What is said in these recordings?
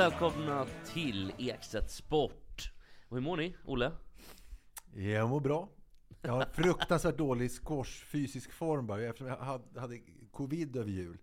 Välkomna till Ekstedt Sport. Och hur mår ni, Olle? Jag mår bra. Jag har fruktansvärt dålig squash fysisk form bara eftersom jag hade, hade covid över jul.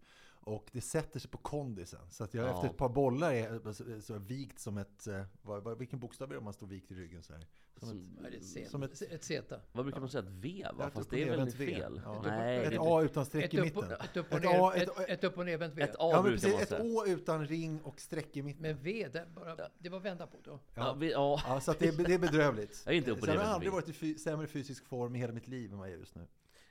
Och det sätter sig på kondisen. Så att jag Ja. efter ett par bollar är så, så är vikt som ett... eh, Vad, vilken bokstav är det om man står vikt i ryggen så här? Som Som- ett C? Som ett- ett Z? Vad brukar man säga? Ett V va? Ett Fast det är väl nervänt V. fel? Ja. Nej, ett är A utan streck Ett i upp, och, mitten. ett upp och Ett ner, A- ett, ett- ett upp och nervänt V. Ett A Ja, precis. Ett. Å utan ring och streck i mitten. Men V, det, bara, det var vända på då. Ja, vi, ja. Ja, så att det, är, det är bedrövligt. Jag är inte upp och Sen har jag nervänt aldrig V. varit i fy, sämre fysisk form i hela mitt liv än vad jag är just nu.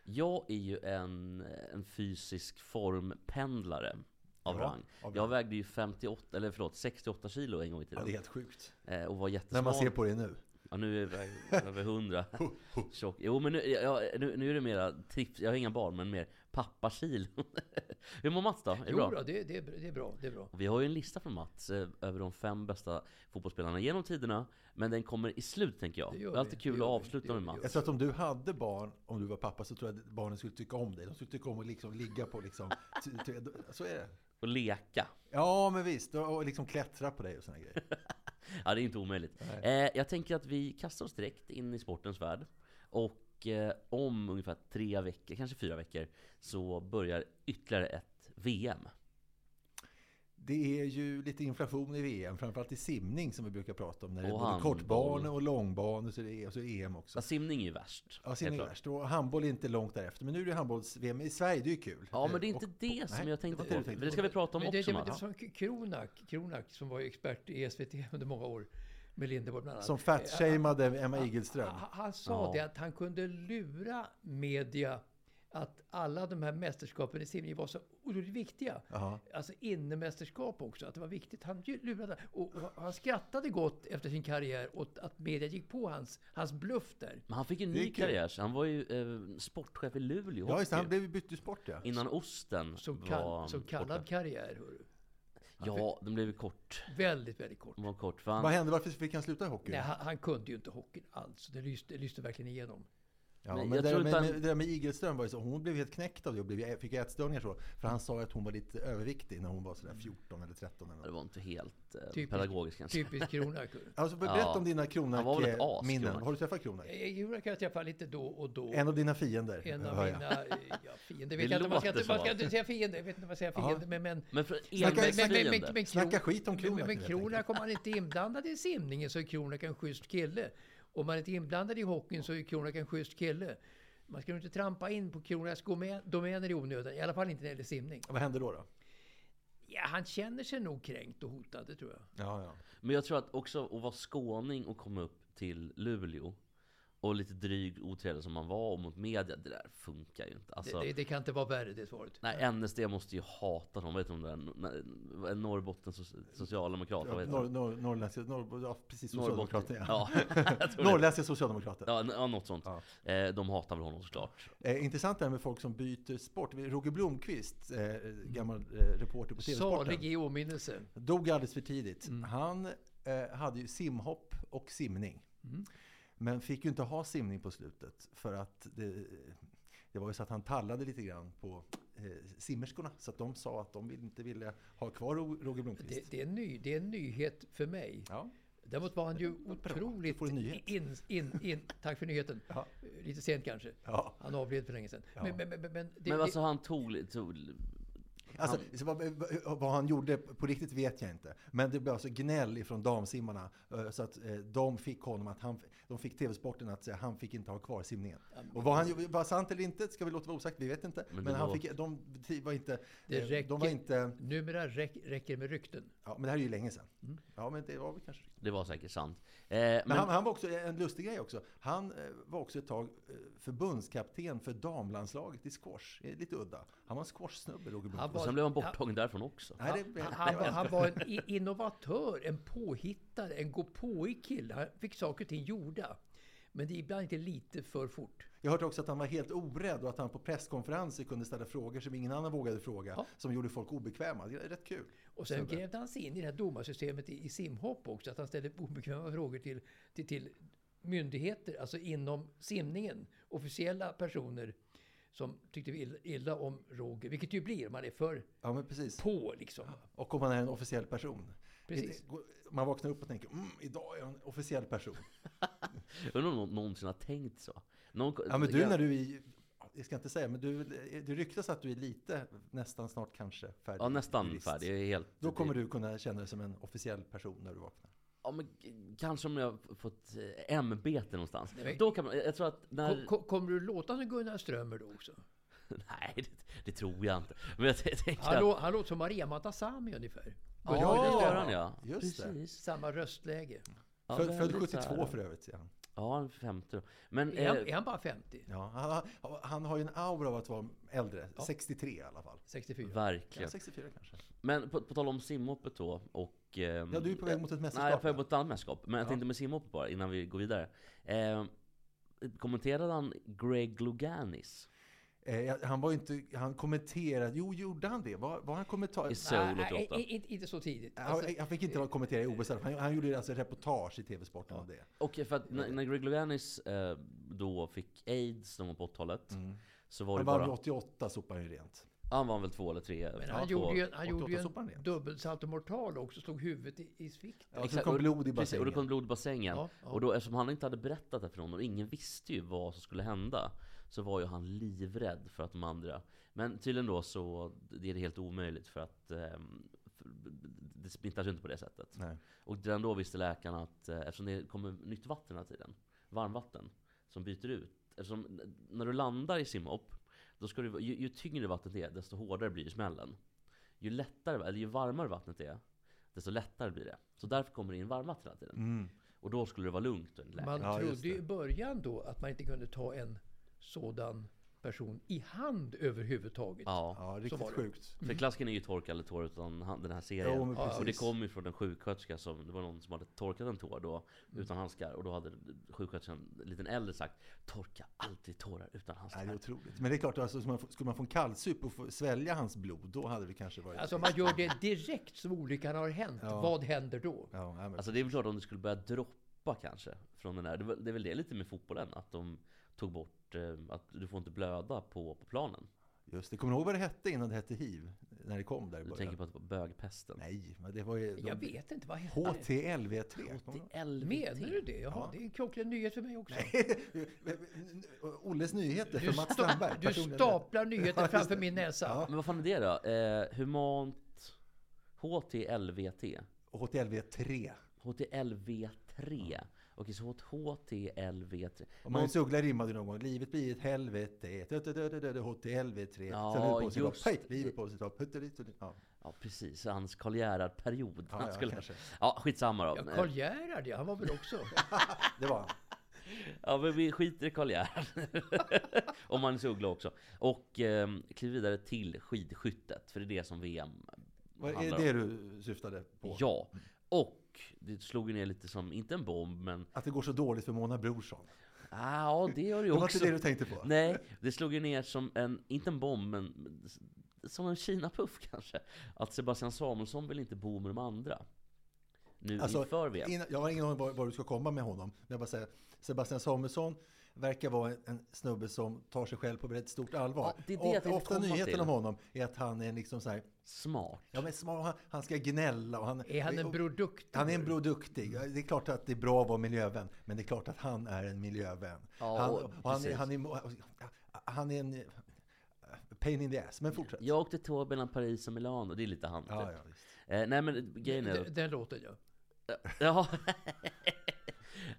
Jag är ju en, en fysisk formpendlare av Ja, rang. av Jag rang. vägde ju 58, eller förlåt, 68 kilo en gång i Ja, tiden. det är helt sjukt. Eh, och var När jättesmal. man ser på det nu. Ja, nu är jag över 100. Tjock. Jo, men nu, ja, nu, nu är det mera trips. Jag har inga barn, men mer pappakil. Hur mår Mats då? Är det Jo, bra? då, det, det, är- det är bra. Det är bra. Och Vi har ju en lista från Mats eh, över de fem bästa fotbollsspelarna genom tiderna. Men den kommer i slut tänker jag. Det Det, är alltid kul att avsluta med Mats. Jag tror att om du hade barn, om du var pappa, så tror jag att barnen skulle tycka om dig. De skulle tycka om att liksom ligga på liksom... Så är det. Och leka. Ja, men visst. Och och liksom klättra på dig och såna grejer. Ja, det är inte omöjligt. Eh, jag tänker att vi kastar oss direkt in i sportens värld. Och eh, om ungefär tre veckor, kanske fyra veckor, så börjar ytterligare ett VM. Det är ju lite inflation i VM, framförallt i simning som vi brukar prata om. När det är Och både handboll. kortbanor och långbanor, så det är, och så EM också. Ja, simning är ju värst. Ja, simning är värst. Och handboll är inte långt därefter. Men nu är det handbolls-VM i Sverige, det är ju kul. Ja, men det är Och- inte det som nej, jag det tänkte det på. tänkte För det ska vi prata om Men det, också det, det, Mats. som Kronak, Kronak, som var ju expert i SVT under många år, med Lindeborg bland annat. Som Eh, fatshameade Emma Igelström. Han, han sa Ja. det att han kunde lura media att alla de här mästerskapen i simning var så otroligt viktiga. Jaha. Alltså innemästerskap också, att det var viktigt. Han lurade. Och, och han skrattade gott efter sin karriär åt att media gick på hans, hans bluff där. Men han fick en ny karriär. Han var ju eh, sportchef i Luleå Ja, just. Han blev ju bytt till sport, ja. Innan Osten Som, var kall, som kallad karriär. hörru. Ja, den blev kort. Väldigt, väldigt kort. Den var kort. För Vad hände? Varför fick han sluta i hockey? Nej, han, han kunde ju inte hockeyn alls. Det lyste, det lyste verkligen igenom. Ja, Men men, jag det, tror där med, han- med, det där med Igelström var ju så, hon blev helt knäckt av det och blev, fick ätstörningar så. För han sa att hon var lite överviktig när hon var sådär 14 eller 13 eller det var inte helt eh, Typiskt- pedagogiskt kanske. Typiskt Kronak. hörru. Alltså berätta Ja. om dina Han Kronak-minnen. Kronak. Har du träffat Kronak? Eh, Kronak kan jag träffa lite då och då. En av dina fiender, En av mina eh, ja, fiender. Det Vet jag man, ska inte, man ska inte säga fiender. Jag vet inte vad jag säger Ja. fiender. Men, men, Men men, men, men, men, men, Snacka skit om Kronak Men, men helt Kronak, om man inte är inblandad i simningen så är Kronak en schysst kille. Om man inte är inblandad i hockeyn så är Kronak en schysst kille. Man ska nog inte trampa in på Kronaks domä- domäner i onödan. I alla fall inte när det gäller simning. Vad hände då? då? Ja, han känner sig nog kränkt och hotad, det tror jag. Ja, ja. Men jag tror att också att vara skåning och komma upp till Luleå och lite dryg otrevlig som man var och mot media, det där funkar ju inte. Alltså, det, det, det kan inte vara värre, det svaret. nej, NSD måste ju hata dem. Vet du om det är? En Norrbottens soci- socialdemokrat, vad heter Norr, norr, norrländska, norr, ja, precis, Norrbotten. socialdemokrater. Ja. Ja. Norrländska socialdemokrater. Ja, något sånt. Ja. Eh, de hatar väl honom såklart. Eh, intressant det här med folk som byter sport. Roger Blomqvist, eh, gammal eh, reporter på TV-sporten, Salig i åminnelse. dog alldeles för tidigt. Mm. Han eh, hade ju simhopp och simning. Mm. Men fick ju inte ha simning på slutet för att det, det var ju så att han tallade lite grann på eh, simmerskorna. Så att de sa att de inte ville ha kvar Ro- Roger Blomqvist. Det, det, är en ny, det är en nyhet för mig. Ja. Däremot var han ju otroligt... du får en nyhet. In, in, in, tack för nyheten. Ja. Lite sent kanske. Ja. Han avled för länge sedan. Ja. Men, men, men, men, det, Men alltså han tog, tog Alltså, så vad, han gjorde på riktigt vet jag inte. Men det blev alltså gnäll ifrån damsimmarna. eh, Så att eh, de fick honom att han, de fick TV-sporten att säga han fick inte ha kvar simningen. Och vad han var sant eller inte ska vi låta vara osagt, vi vet inte. Men Men, det han var- fick, de var inte... Det eh, räcker, de var inte Numera räck, räcker med rykten. ja, men det här är ju länge sedan. Ja, men det var väl kanske Det var säkert sant. Eh, Men, men han, han var också, en lustig grej också, han eh, var också ett tag eh, förbundskapten för damlandslaget i squash. Det Lite udda. Han var en squashsnubbe, Roger Han Blomqvist. Sen blev han borttagen därifrån också. Nej, det, Han, han, var- han var en innovatör, en påhittare, en gåpåig kille. Han fick saker och ting gjorda. Men det är ibland inte lite för fort. Jag hörde också att han var helt orädd och att han på presskonferenser kunde ställa frågor som ingen annan vågade fråga. Ja. Som gjorde folk obekväma. Det är rätt kul. Och sen grävde han sig in i det här domarsystemet i, i simhopp också. Att han ställde obekväma frågor till, till, till myndigheter, alltså inom simningen. Officiella personer som tyckte illa, illa om Roger. Vilket ju blir om man är för Ja, men precis. på liksom. Och om man är en officiell person. Precis. Man vaknar upp och tänker, mm, idag är jag en officiell person. Undrar om någon någonsin har tänkt så. Någon, Ja, men du när du är, jag ska inte säga, men du, det ryktas att du är lite, nästan snart kanske färdig. Ja, nästan jurist. färdig. Helt... Då kommer du kunna känna dig som en officiell person när du vaknar. Ja, men kanske om jag har fått eh, ämbete någonstans. men- Då kan man, jag tror att när... Kom, kom, kommer du låta som Gunnar Strömmer då också? Nej, det, det tror jag inte. Men jag, tänker Han, att... lå, han låter som Maria Montazami ungefär. Ja, Ja, det gör han ja. just det. Precis. Samma röstläge. Ja, Född, född väldigt så 72 här- för övrigt, säger han. Ja, han är 50 då. Men... Är han, Eh, är han bara 50? Ja, han, han, han har ju en aura av att vara äldre. 63 i alla fall. 64? Ja, verkligen. 64 kanske. Men på, på tal om simhoppet då och... ehm, Ja, du är på väg mot ett mästerskap. Nej, jag är på väg mot ett annat mästerskap. Men jag Ja. tänkte med simhoppet bara, innan vi går vidare. Eh, kommenterade han Greg Louganis Eh, han var ju inte, han kommenterade, jo gjorde han det? Var, var han kommentar? i Seoul Nej, 88? nej, inte, inte så tidigt. Alltså, Han, han fick inte kommentera i OS, han, han gjorde alltså reportage i TV-sporten om det. Och för att när, när Greg Louganis eh, då fick aids någon gång på 80-talet så var det Han vann bara... 88, sopade han ju rent. Han var väl två eller tre? men ja, han två. gjorde ju, en- han 88 gjorde ju han en dubbelsaltomortal också, slog huvudet i, i svikt. Ja, så Exakt, kom och- blod i Precis, och det kom bassängen. blod i bassängen. Ja, ja. Och då, eftersom han inte hade berättat det för någon och ingen visste ju vad som skulle hända Så var ju han livrädd för att de andra Men tydligen då så det är det helt omöjligt för att ehm, för, Det smittas ju inte på det sättet Nej. Och redan då visste läkarna att eh, eftersom det kommer nytt vatten hela tiden Varmvatten Som byter ut Eftersom när du landar i simhopp då ska du, ju, ju tyngre vattnet är desto hårdare blir smällen Ju lättare, eller ju varmare vattnet är Desto lättare blir det Så därför kommer det in varmvatten hela tiden Mm. och då skulle det vara lugnt läkaren. Man Ja, trodde i början då att man inte kunde ta en sådan person i hand överhuvudtaget. Ja. Ja, riktigt det. sjukt. För klassiken är ju torka eller tår utan han- den här serien. Jo, men och det kom ju från en sjuksköterska som, det var någon som hade torkat en tår då utan handskar. Och då hade sjuksköterskan, en liten äldre sagt Torka aldrig tårar utan handskar. Nej, det är otroligt. Men det är klart, alltså, skulle man få- skulle man få en kallsup och få svälja hans blod, då hade det kanske varit... Alltså om man gör det direkt som olyckan har hänt, Ja. vad händer då? ja, men, Alltså det är väl klart om det skulle börja droppa kanske från den där. Det är väl- det är väl det lite med fotbollen, att de tog bort eh, att du får inte blöda på, på planen. just det. Kommer du ihåg vad det hette innan det hette hiv? När det kom där i Du början? tänker på att det var bögpesten. Nej, men det var ju... Jag de- vet inte, vad hette det? HTLV3. Kommer du ihåg? HTLVT. Menar du det? Jaha, Ja. det är en klockren nyhet för mig också. Olles nyheter Du, för Mats Strandberg. du staplar nyheter Ja, framför min näsa. Ja. Men vad fan är det då? Eh, humant HTLVT? HTLV3. HTLV3? Okej, så HTLV3. Och Magnus Uggla rimmade någon gång. Livet blir ett helvete. HTLV3. Ja, Sen höll på sig just Hej, livet på sig Ja, Ja, precis. Hans Karl Gerhard-period. ja, skulle... kanske. ja, skitsamma då. Ja, Karl Gerhard, ja, han var väl också... Det var han. Ja, men vi skiter i Karl Gerhard. och Magnus Uggla också. Och eh, kliver vidare till skidskyttet, för det är det som VM Vad är det om. du syftade på? Ja, och det slog ju ner lite som, inte en bomb, men... Att det går så dåligt för Mona Brorsson. Ja, det gör det Det ju var också. inte det du tänkte på? Nej, det slog ju ner som en, inte en bomb, men som en Kina-puff kanske. Att Sebastian Samuelsson vill inte bo med de andra. Nu Alltså, inför VM. jag har ingen aning var, var du ska komma med honom. Men jag bara säger, Sebastian Samuelsson verkar vara en, en snubbe som tar sig själv på väldigt stort allvar. Ja, det är det jag Och, ofta nyheten till. om honom är att han är liksom så här, Smart. ja men smart, han, han ska gnälla och han... Är han en produkt? Han är en broduktig. Det är klart att det är bra att vara miljövän, men det är klart att han är en miljövän. Ja, han, och han, är, han, är, han är en... pain in the ass. Men fortsätt. Jag åkte tåg mellan Paris och Milano, det är lite han. Ja, ja. Eh, nej men grejen är... Den, den låten ja. Ja.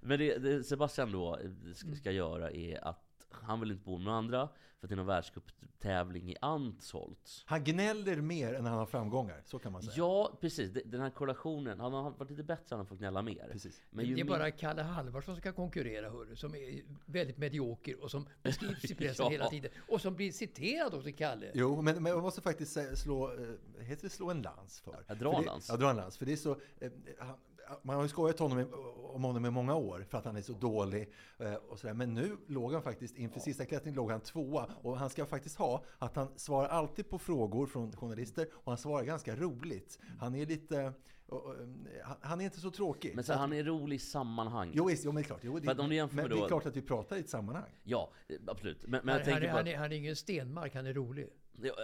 Men det, det Sebastian då ska, ska göra är att han vill inte bo med några andra för att det är någon världscuptävling i Antholz. Han gnäller mer än han har framgångar, så kan man säga. Ja, precis. Den här korrelationen. Han har varit lite bättre, han har fått gnälla mer. Precis. Men det är mer- bara Kalle Halvarsson som ska konkurrera, hörru, som är väldigt medioker och som beskrivs i pressen Ja. hela tiden. Och som blir citerad också, Kalle. Jo, men, men jag måste faktiskt slå, eh, heter det slå en lans för? Ja, dra för en det, lans. Ja, dra en lans. För det är så, eh, han, man har ju skojat honom i, om honom i många år för att han är så dålig eh, och sådär. Men nu låg han faktiskt, inför sista klättringen låg han tvåa. Och han ska faktiskt ha att han svarar alltid på frågor från journalister och han svarar ganska roligt. Han är lite, och, eh, han- han är inte så tråkig. Men så han är rolig i sammanhang. Jo, jo, men det är klart. Jo, det, men det är då- klart att vi pratar i ett sammanhang. Ja, absolut. Men, men Han, jag tänker han, på han, att, är, han är ingen Stenmark, han är rolig.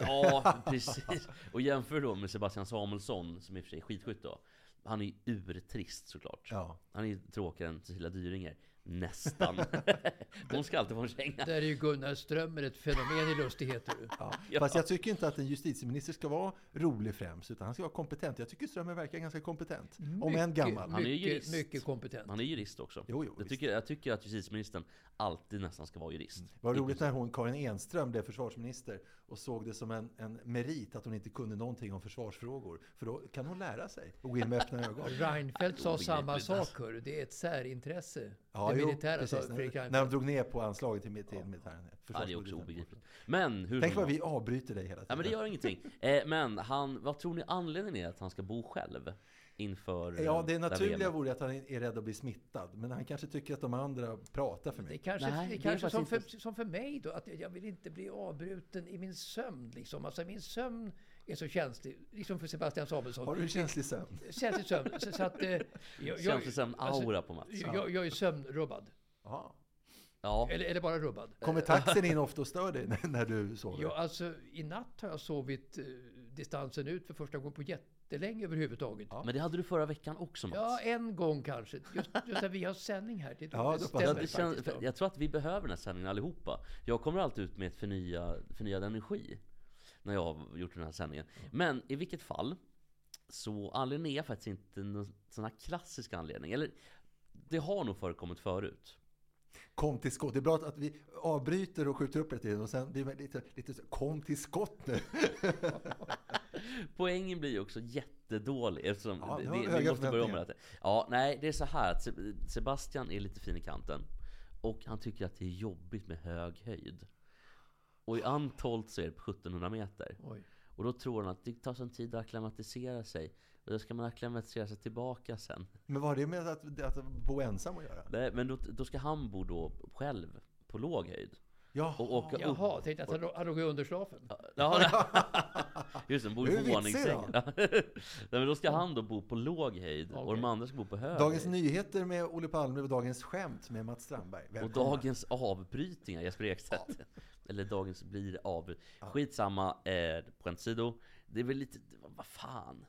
Ja, precis. Och jämför då med Sebastian Samuelsson, som i och för sig är skitskytt då. Han är ju urtrist såklart. Ja. Han är ju tråkigare än Cecilia Dyringer. Nästan. Hon ska alltid få en känga. Där är ju Gunnar Strömmer ett fenomen i lustigheter. Ja. Fast jag tycker inte att en justitieminister ska vara rolig främst, utan han ska vara kompetent. Jag tycker Strömmer verkar ganska kompetent. Om än gammal. Han är ju mycket, jurist. mycket kompetent. Han är jurist också. Jo, jo, jag, tycker, jag tycker att justitieministern alltid nästan ska vara jurist. Det var roligt när hon, Karin Enström, blev försvarsminister och såg det som en, en merit att hon inte kunde någonting om försvarsfrågor. För då kan hon lära sig och gå in med öppna ögon. Reinfeldt sa samma sak, hörru. Det är ett särintresse. Ja, det jo, militära, precis. när, när de drog ner på anslaget till, till militären. Ja, det är också obegripligt. Men hur Tänk vad vi avbryter dig hela tiden. Ja men det gör ingenting. Eh, men han, vad tror ni anledningen är att han ska bo själv? Inför eh, Ja, det naturliga vore att han är rädd att bli smittad. Men han kanske tycker att de andra pratar för Det mycket. kanske, Nej, det är det kanske som, för, som för mig då, att jag vill inte bli avbruten i min sömn. Liksom. Alltså min sömn är så känslig, liksom för Sebastian Samuelsson. Har du en känslig sömn? Känslig sömn. Så, så att, eh, jag, det som alltså, aura på Mats? jag, jag är sömnrubbad. Ja. Ja. Eller, eller bara rubbad. Kommer taxin in ofta och stör dig när, du sover? Ja, alltså, I natt har jag sovit eh, distansen ut för första gången på jättelänge överhuvudtaget. Ja. Men det hade du förra veckan också Mats. en gång kanske. Just, just när vi har sändning här. Det, Ja, det stämmer att det känns, ja. jag tror att vi behöver den här sändningen allihopa. Jag kommer alltid ut med ett förnya, förnyad energi när jag har gjort den här sändningen. Men i vilket fall, så anledningen är faktiskt inte någon sån här klassisk anledning. Eller det har nog förekommit förut. Kom till skott. Det är bra att vi avbryter och skjuter upp det tiden och sen blir man lite, lite kom till skott nu. Poängen blir ju också jättedålig eftersom Ja, det, det, vi måste börja om med det. Ja, nej, det är så här att Se- Sebastian är lite fin i kanten. Och han tycker att det är jobbigt med hög höjd. Och i Antolt så är det på 1700 meter. Oj. Och då tror han att det tar sån tid att acklimatisera sig. Och då ska man acklimatisera sig tillbaka sen. Men vad har det med att, att bo ensam att göra? Nej, men då, då ska han bo då själv på låg höjd. Ja, Och åka upp. Jaha, tänkte att han, han låg i underslafen. Ja, just det, han bor i vi våningssäng. vitsig Nej, men då ska han då bo på låg höjd och Okej. de andra ska bo på hög Dagens höjd. Nyheter med Olle Palme och Dagens Skämt med Mats Strandberg. Och Välkomna. dagens avbrytningar, Jesper Ekstedt. Eller dagens blir av. Skitsamma, eh, skämt åsido. Det är väl lite, vad fan.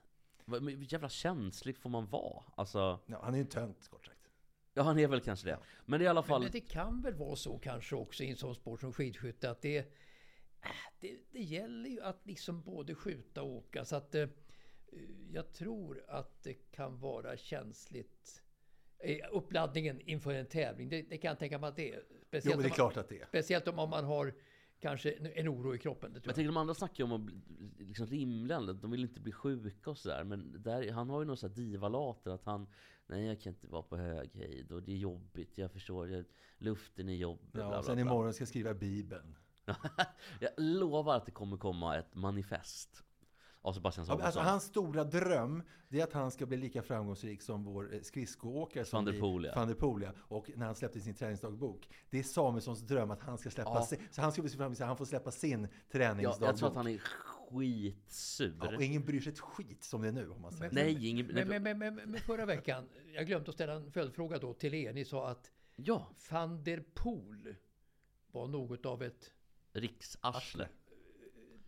Hur jävla känslig får man vara? Alltså, Ja, han är ju en tönt, kort sagt. ja han är väl kanske det. Men i alla fall. Men det kan väl vara så kanske också i en sån sport som skidskytte att det, äh, det, det gäller ju att liksom både skjuta och åka. Så att eh, jag tror att det kan vara känsligt. Eh, Uppladdningen inför en tävling, det, det kan jag tänka mig att det är. Jo, Speciellt, men det är om, klart att det är. speciellt om man har kanske en, oro i kroppen. Det Men tror jag jag. tänker de andra snackar ju om att bli liksom rimlen, de vill inte bli sjuka och sådär. Men där, han har ju någon sån här divalater att han, nej jag kan inte vara på hög höjd och det är jobbigt, jag förstår, jag, luften är jobbig. bla, Ja, bla, sen bla. imorgon ska jag skriva Bibeln. jag lovar att det kommer komma ett manifest av Sebastian Ja, men Samuelsson. Alltså, hans stora dröm det är att han ska bli lika framgångsrik som vår eh, skridskoåkare. som Van der Poel, ja. Ja. Och när han släppte sin träningsdagbok. Det är Samuelssons dröm att han ska släppa Ja. sin, Så han ska bli så framgångsrik, han får släppa sin ja, träningsdagbok. jag tror att han är skitsur. Ja, och ingen bryr sig ett skit som det är nu, om man säger. Men- nej, ingen... Men, men, men, men, men förra veckan, jag glömde att ställa en följdfråga då till er. Ni sa att Ja, van der Poel var något av ett riksarsle.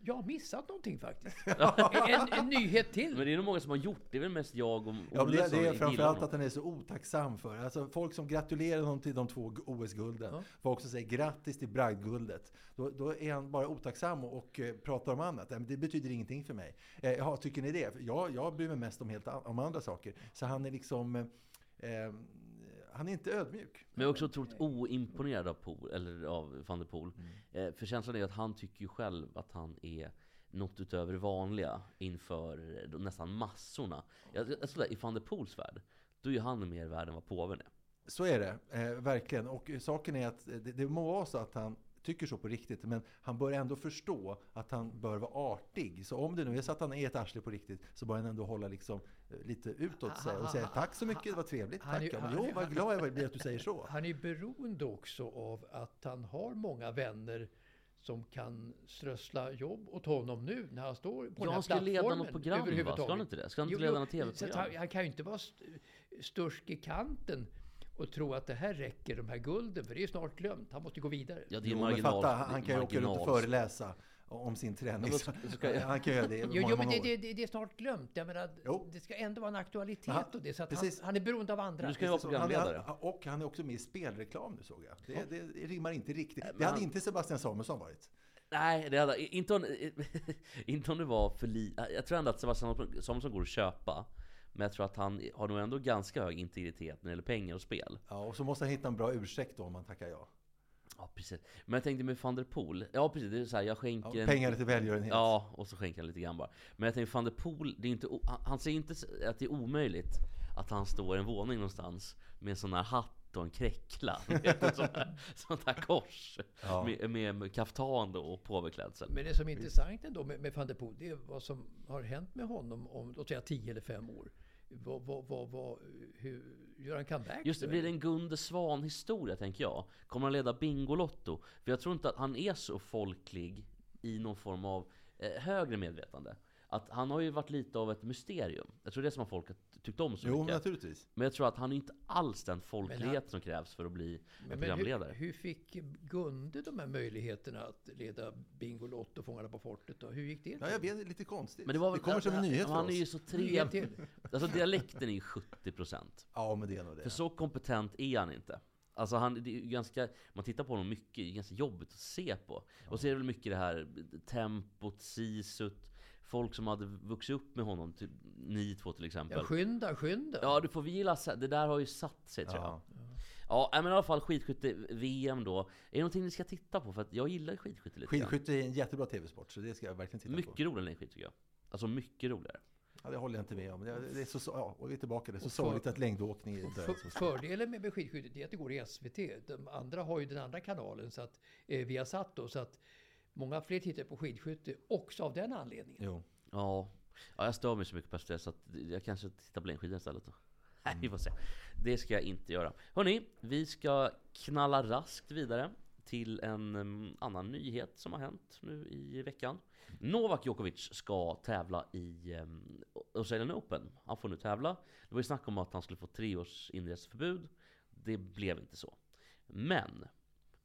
Jag har missat någonting faktiskt. en, en nyhet till. Men det är nog många som har gjort det. är väl mest jag och Ja, Olle det, som det är framförallt att han är så otacksam för. Alltså folk som gratulerar honom till de två OS-gulden. Folk som säger grattis till bragdguldet. Då, då är han bara otacksam och, och eh, pratar om annat. Det betyder ingenting för mig. Eh, ja, tycker ni det? Jag, jag bryr mig mest om, helt om andra saker. Så han är liksom... Eh, eh, han är inte ödmjuk. Men jag är också otroligt oimponerad av, Poel, eller av van der Poel. Mm. Eh, för känslan är att han tycker ju själv att han är något utöver det vanliga inför nästan massorna. Jag, jag, jag i van der Poels värld, då är ju han mer värd än vad påven är. Så är det, eh, verkligen. Och saken är att det, det må vara så att han tycker så på riktigt, men han bör ändå förstå att han bör vara artig. Så om det nu är så att han är ett arsle på riktigt, så bör han ändå hålla liksom lite utåt sig och säga tack så mycket, det var trevligt, Han är tack. Ja, jo, vad glad jag blir att du säger så. Han är beroende också av att han har många vänner som kan strössla jobb åt honom nu när han står på Ja, den här han ska leda plattformen något program, va? Ska han inte det? Ska han inte Jo, leda något TV-program? Han, han kan ju inte vara st- störst i kanten och tro att det här räcker, de här gulden, för det är ju snart glömt. Han måste gå vidare. Ja, det är Jo, men marginal. fatta, han kan ju åka runt och föreläsa om sin träning. Ja, men ska- ska- han kan göra det i Jo, många, jo men många det, det, det, det är snart glömt. Jag menar, Jo. det ska ändå vara en aktualitet Han- och det, så han, han är beroende av andra. Du ska ju vara programledare. han, och han är också med i spelreklam nu såg jag. Det, det, det rimmar inte riktigt. men Det hade han- inte Sebastian Samuelsson varit. Nej, det hade, inte, om, inte om det var för li, Jag tror ändå att Sebastian Samuelsson går att köpa. Men jag tror att han har nog ändå ganska hög integritet när det gäller pengar och spel. Ja, och så måste han hitta en bra ursäkt då om han tackar ja. Ja, precis. Men jag tänkte med van der Poel. Ja, precis. Det är så här, jag skänker ja en... pengar till välgörenhet. Ja, och så skänker han lite grann bara. Men jag tänkte van der Poel, det är inte, o- han- säger inte att det är omöjligt att han står i en våning någonstans med en sån här hatt och en kräckla. Här, sånt här kors. Ja. Med, med, kaftan då och påveklädsel. Men det som är intressant ändå med, med van der Poel, det är vad som har hänt med honom om låt säga 10 eller 5 år. Vad, vad, vad, vad, hur gör han comeback? Just det, blir det en Gunde Svan historia tänker jag? Kommer han leda Bingolotto? För jag tror inte att han är så folklig i någon form av eh, högre medvetande. Att han har ju varit lite av ett mysterium. Jag tror det är som har folk har tyckt om så Jo, mycket. naturligtvis. Men jag tror att han är inte alls den folklighet Men han- som krävs för att bli en Men, men programledare. hur, hur fick Gunde de här möjligheterna att leda Bingolotto, Fångarna på fortet? Då? Hur gick det Ja, jag vet, det är lite konstigt. Men det, var, väl- alltså, kommer som en nyhet för Han oss. är ju så trevlig. till. Alltså dialekten är ju 70%. Ja, men det är nog det. För så kompetent är han inte. Alltså han, det är ganska, man tittar på honom mycket, det är ganska jobbigt att se på. Och så är det väl mycket det här tempot, sisut, folk som hade vuxit upp med honom, typ ni två till exempel. Ja, skynda, skynda. Ja, du får vila. Det där har ju satt sig tror jag. Ja. Ja, nej, men i alla fall skidskytte-VM då. Är det någonting ni ska titta på? För att jag gillar skidskytte lite. Skidskytte är en jättebra tv-sport, så det ska jag verkligen titta på. Mycket roligare än längdskid tycker jag. Alltså mycket roligare. Ja, det håller jag inte med om. Det är, det är så, så- ja, och vi är tillbaka. Det är så för- sorgligt att längdåkning är För, död. fördelen med, med skidskyttet är att det går i SVT. De andra har ju den andra kanalen, så att, eh, vi har satt då, så att många fler tittar på skidskytte också av den anledningen. Jo. Ja. ja, jag stör mig så mycket på SVT så att jag kanske tittar på längdskidor istället då. Nej, vi får se. Det ska jag inte göra. Hörni, vi ska knalla raskt vidare till en um, annan nyhet som har hänt nu i veckan. Novak Djokovic ska tävla i um, Australian Open. Han får nu tävla. Det var ju snack om att han skulle få tre års inreseförbud. Det blev inte så. Men,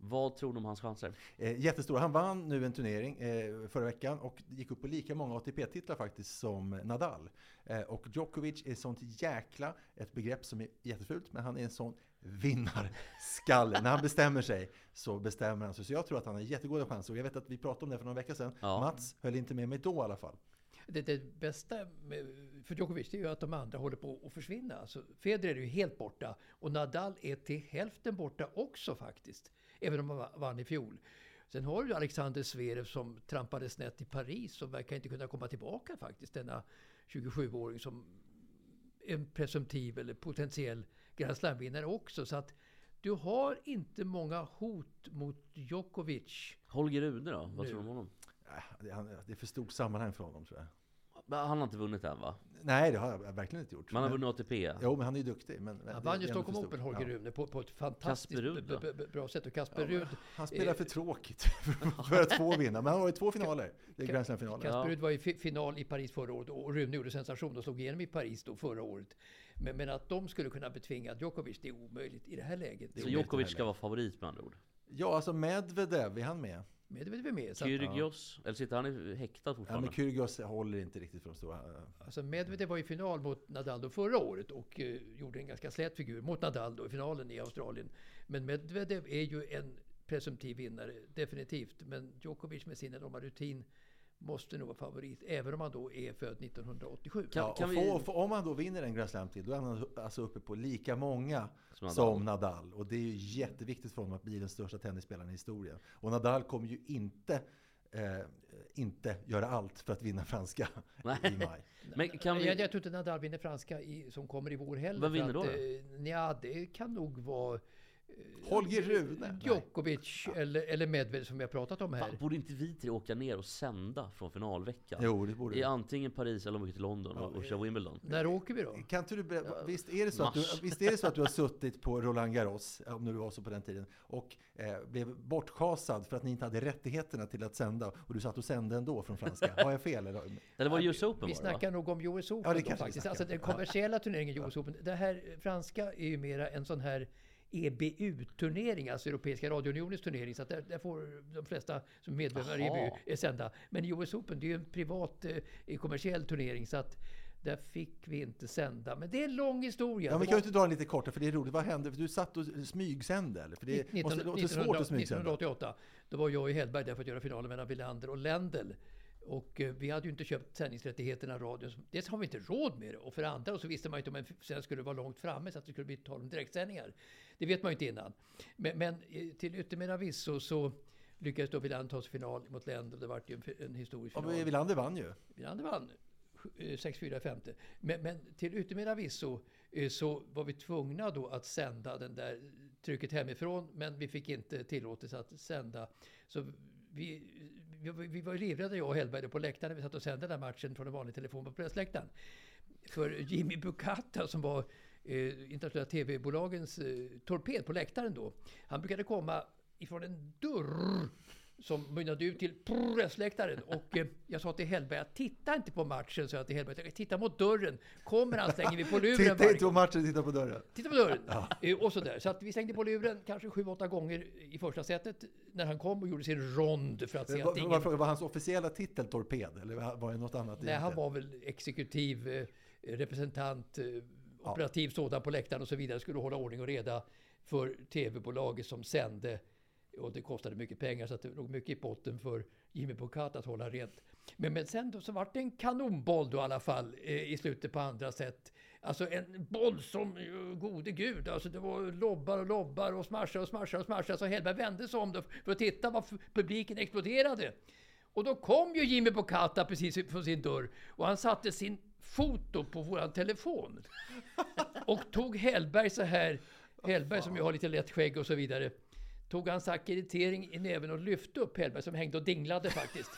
vad tror du om hans chanser? Eh, jättestor. Han vann nu en turnering eh, förra veckan och gick upp på lika många ATP-titlar faktiskt som Nadal. Eh, och Djokovic är sånt jäkla, ett begrepp som är jättefult, men han är en sån vinnarskalle. När han bestämmer sig så bestämmer han sig. Så jag tror att han har jättegoda chanser. Och jag vet att vi pratade om det för några veckor sedan. Ja. Mats höll inte med mig då i alla fall. Det, det bästa för Djokovic det är ju att de andra håller på att försvinna. Alltså, Federer är ju helt borta och Nadal är till hälften borta också faktiskt. Även om han vann i fjol. Sen har du Alexander Zverev som trampade snett i Paris och verkar inte kunna komma tillbaka faktiskt. Denna 27-åring som en presumtiv eller potentiell Grand Slam-vinnare också. Så att du har inte många hot mot Djokovic. Holger Rune då? Vad Nu. tror du om honom? Det, han, det är för stort sammanhang för honom tror jag. Han har inte vunnit än va? Nej, det har jag verkligen inte gjort. Man har Men- vunnit ATP. Jo, men han är ju duktig. Men, Han vann ju Stockholm Open. Holger Ja. Rune, på, på ett fantastiskt b- bra sätt. Och Kasper Ja, Ruud, Han spelar Eh, för tråkigt för att få vinna. Men han har ju två finaler. Det är Grand Slam-finaler. Kasper Ja. Ruud var i fi- final i Paris förra året och Rune gjorde sensation och slog igenom i Paris då förra året. Men, men att de skulle kunna betvinga Djokovic, det är omöjligt i det här läget. Så Djokovic ska vara favorit med andra ord? Ja, alltså Medvedev, är han med? Medvedev är med. Så Kyrgios, eller sitter han i- häktad Ja, fortfarande? men Kyrgios håller inte riktigt för de stora. alltså Medvedev var i final mot Nadal då förra året och eh, gjorde en ganska slät figur mot Nadal då i finalen i Australien. Men Medvedev är ju en presumtiv vinnare, definitivt. Men Djokovic med sin enorma rutin måste nog vara favorit, även om han då är född 1987. Kan- Ja, kan och vi- få, få, om han då vinner en Grand Slam till, då är han alltså uppe på lika många Som som Nadal. Nadal. Och det är ju jätteviktigt för honom att bli den största tennisspelaren i historien. Och Nadal kommer ju inte, eh, inte göra allt för att vinna franska Nej. i maj. Men kan jag, vi... jag tror inte Nadal vinner franska i, som kommer i vår heller. Vad för vinner att, då då? Eh, nja, det kan nog vara Holger Rune? Nej. Djokovic eller, eller Medvedev som vi har pratat om här. Fan, borde inte vi tre åka ner och sända från finalveckan? Jo, det borde I det. antingen Paris eller om vi åker till London och, och kör Wimbledon. När åker vi då? Kan inte du berätta, visst, är det så att du, visst är det så att du har suttit på Roland Garros, om nu det var så på den tiden, och eh, blev bortschasad för att ni inte hade rättigheterna till att sända och du satt och sände ändå från franska? Har jag fel? Eller? Eller var det US Open Vi det, snackar nog om US Open Ja, det då, faktiskt. Alltså om. den kommersiella turneringen US Open. Det här eh, franska är ju mera en sån här EBU-turnering, alltså Europeiska radiounionens turnering. Så att där, där får de flesta som medlemmar i. EBU sända. Men US Open, det är ju en privat eh, kommersiell turnering. Så att där fick vi inte sända. Men det är en lång historia. Ja, men Det kan du inte dra den lite kortare, för det är roligt. Vad hände? För du satt och smygsände, eller? För det 19, måste låta 1900 svårt att smygsända. 1988. Då var jag i Hellberg där för att göra finalen mellan Wilander och Lendl. Och eh, vi hade ju inte köpt sändningsrättigheterna radion. Dels har vi inte råd med det. Och för det andra så visste man inte om en sändning skulle vara långt framme så att det skulle bli tal om direktsändningar. Det vet man ju inte innan. Men, men eh, till yttermera visso så lyckades då Wilander ta sig final mot Lendl. Det var ju en, en historisk Ja, final. men Wilander vann ju. Wilander vann eh, 6-4 i femte. Men, men till yttermera visso eh, så var vi tvungna då att sända den där trycket hemifrån. Men vi fick inte tillåtelse att sända. Så vi, vi, vi var ju livrädda jag och Hellberg på läktaren. Vi satt och sände den här matchen från en vanlig telefon på pressläktaren. För Jimmy Bukata som var eh, internationella tv-bolagens eh, torped på läktaren då. Han brukade komma ifrån en dörr som mynnade ut till pressläktaren. Och eh, jag sa till Hellberg, titta inte på matchen, sa jag till Hellberg. Titta mot dörren. Kommer han slänger vi på luren Titta inte på matchen, titta på dörren. Titta på dörren! Eh, Och sådär. Så att vi slängde på luren kanske sju, åtta gånger i första setet när han kom och gjorde sin rond för att se att ingen... var, var hans officiella titel torped, eller var det något annat? Nej, han egentligen? var väl exekutiv eh, representant, eh, operativ sådan på läktaren och så vidare. Skulle hålla ordning och reda för tv-bolaget som sände. Och det kostade mycket pengar så att det låg mycket i potten för Jimmy Bukat att hålla rent. Men, men sen då så vart det en kanonboll då i alla fall eh, i slutet på andra sätt. Alltså en boll som, eh, gode gud, alltså det var lobbar och lobbar och smashar och smashar och smashar. Så Hellberg vände sig om då för att titta vad publiken exploderade. Och då kom ju Jimmy Bocata precis från sin dörr och han satte sin foto på våran telefon. Och tog Hellberg så här, Hellberg som ju har lite lätt skägg och så vidare. Tog hans akkreditering i näven och lyfte upp Hellberg som hängde och dinglade faktiskt.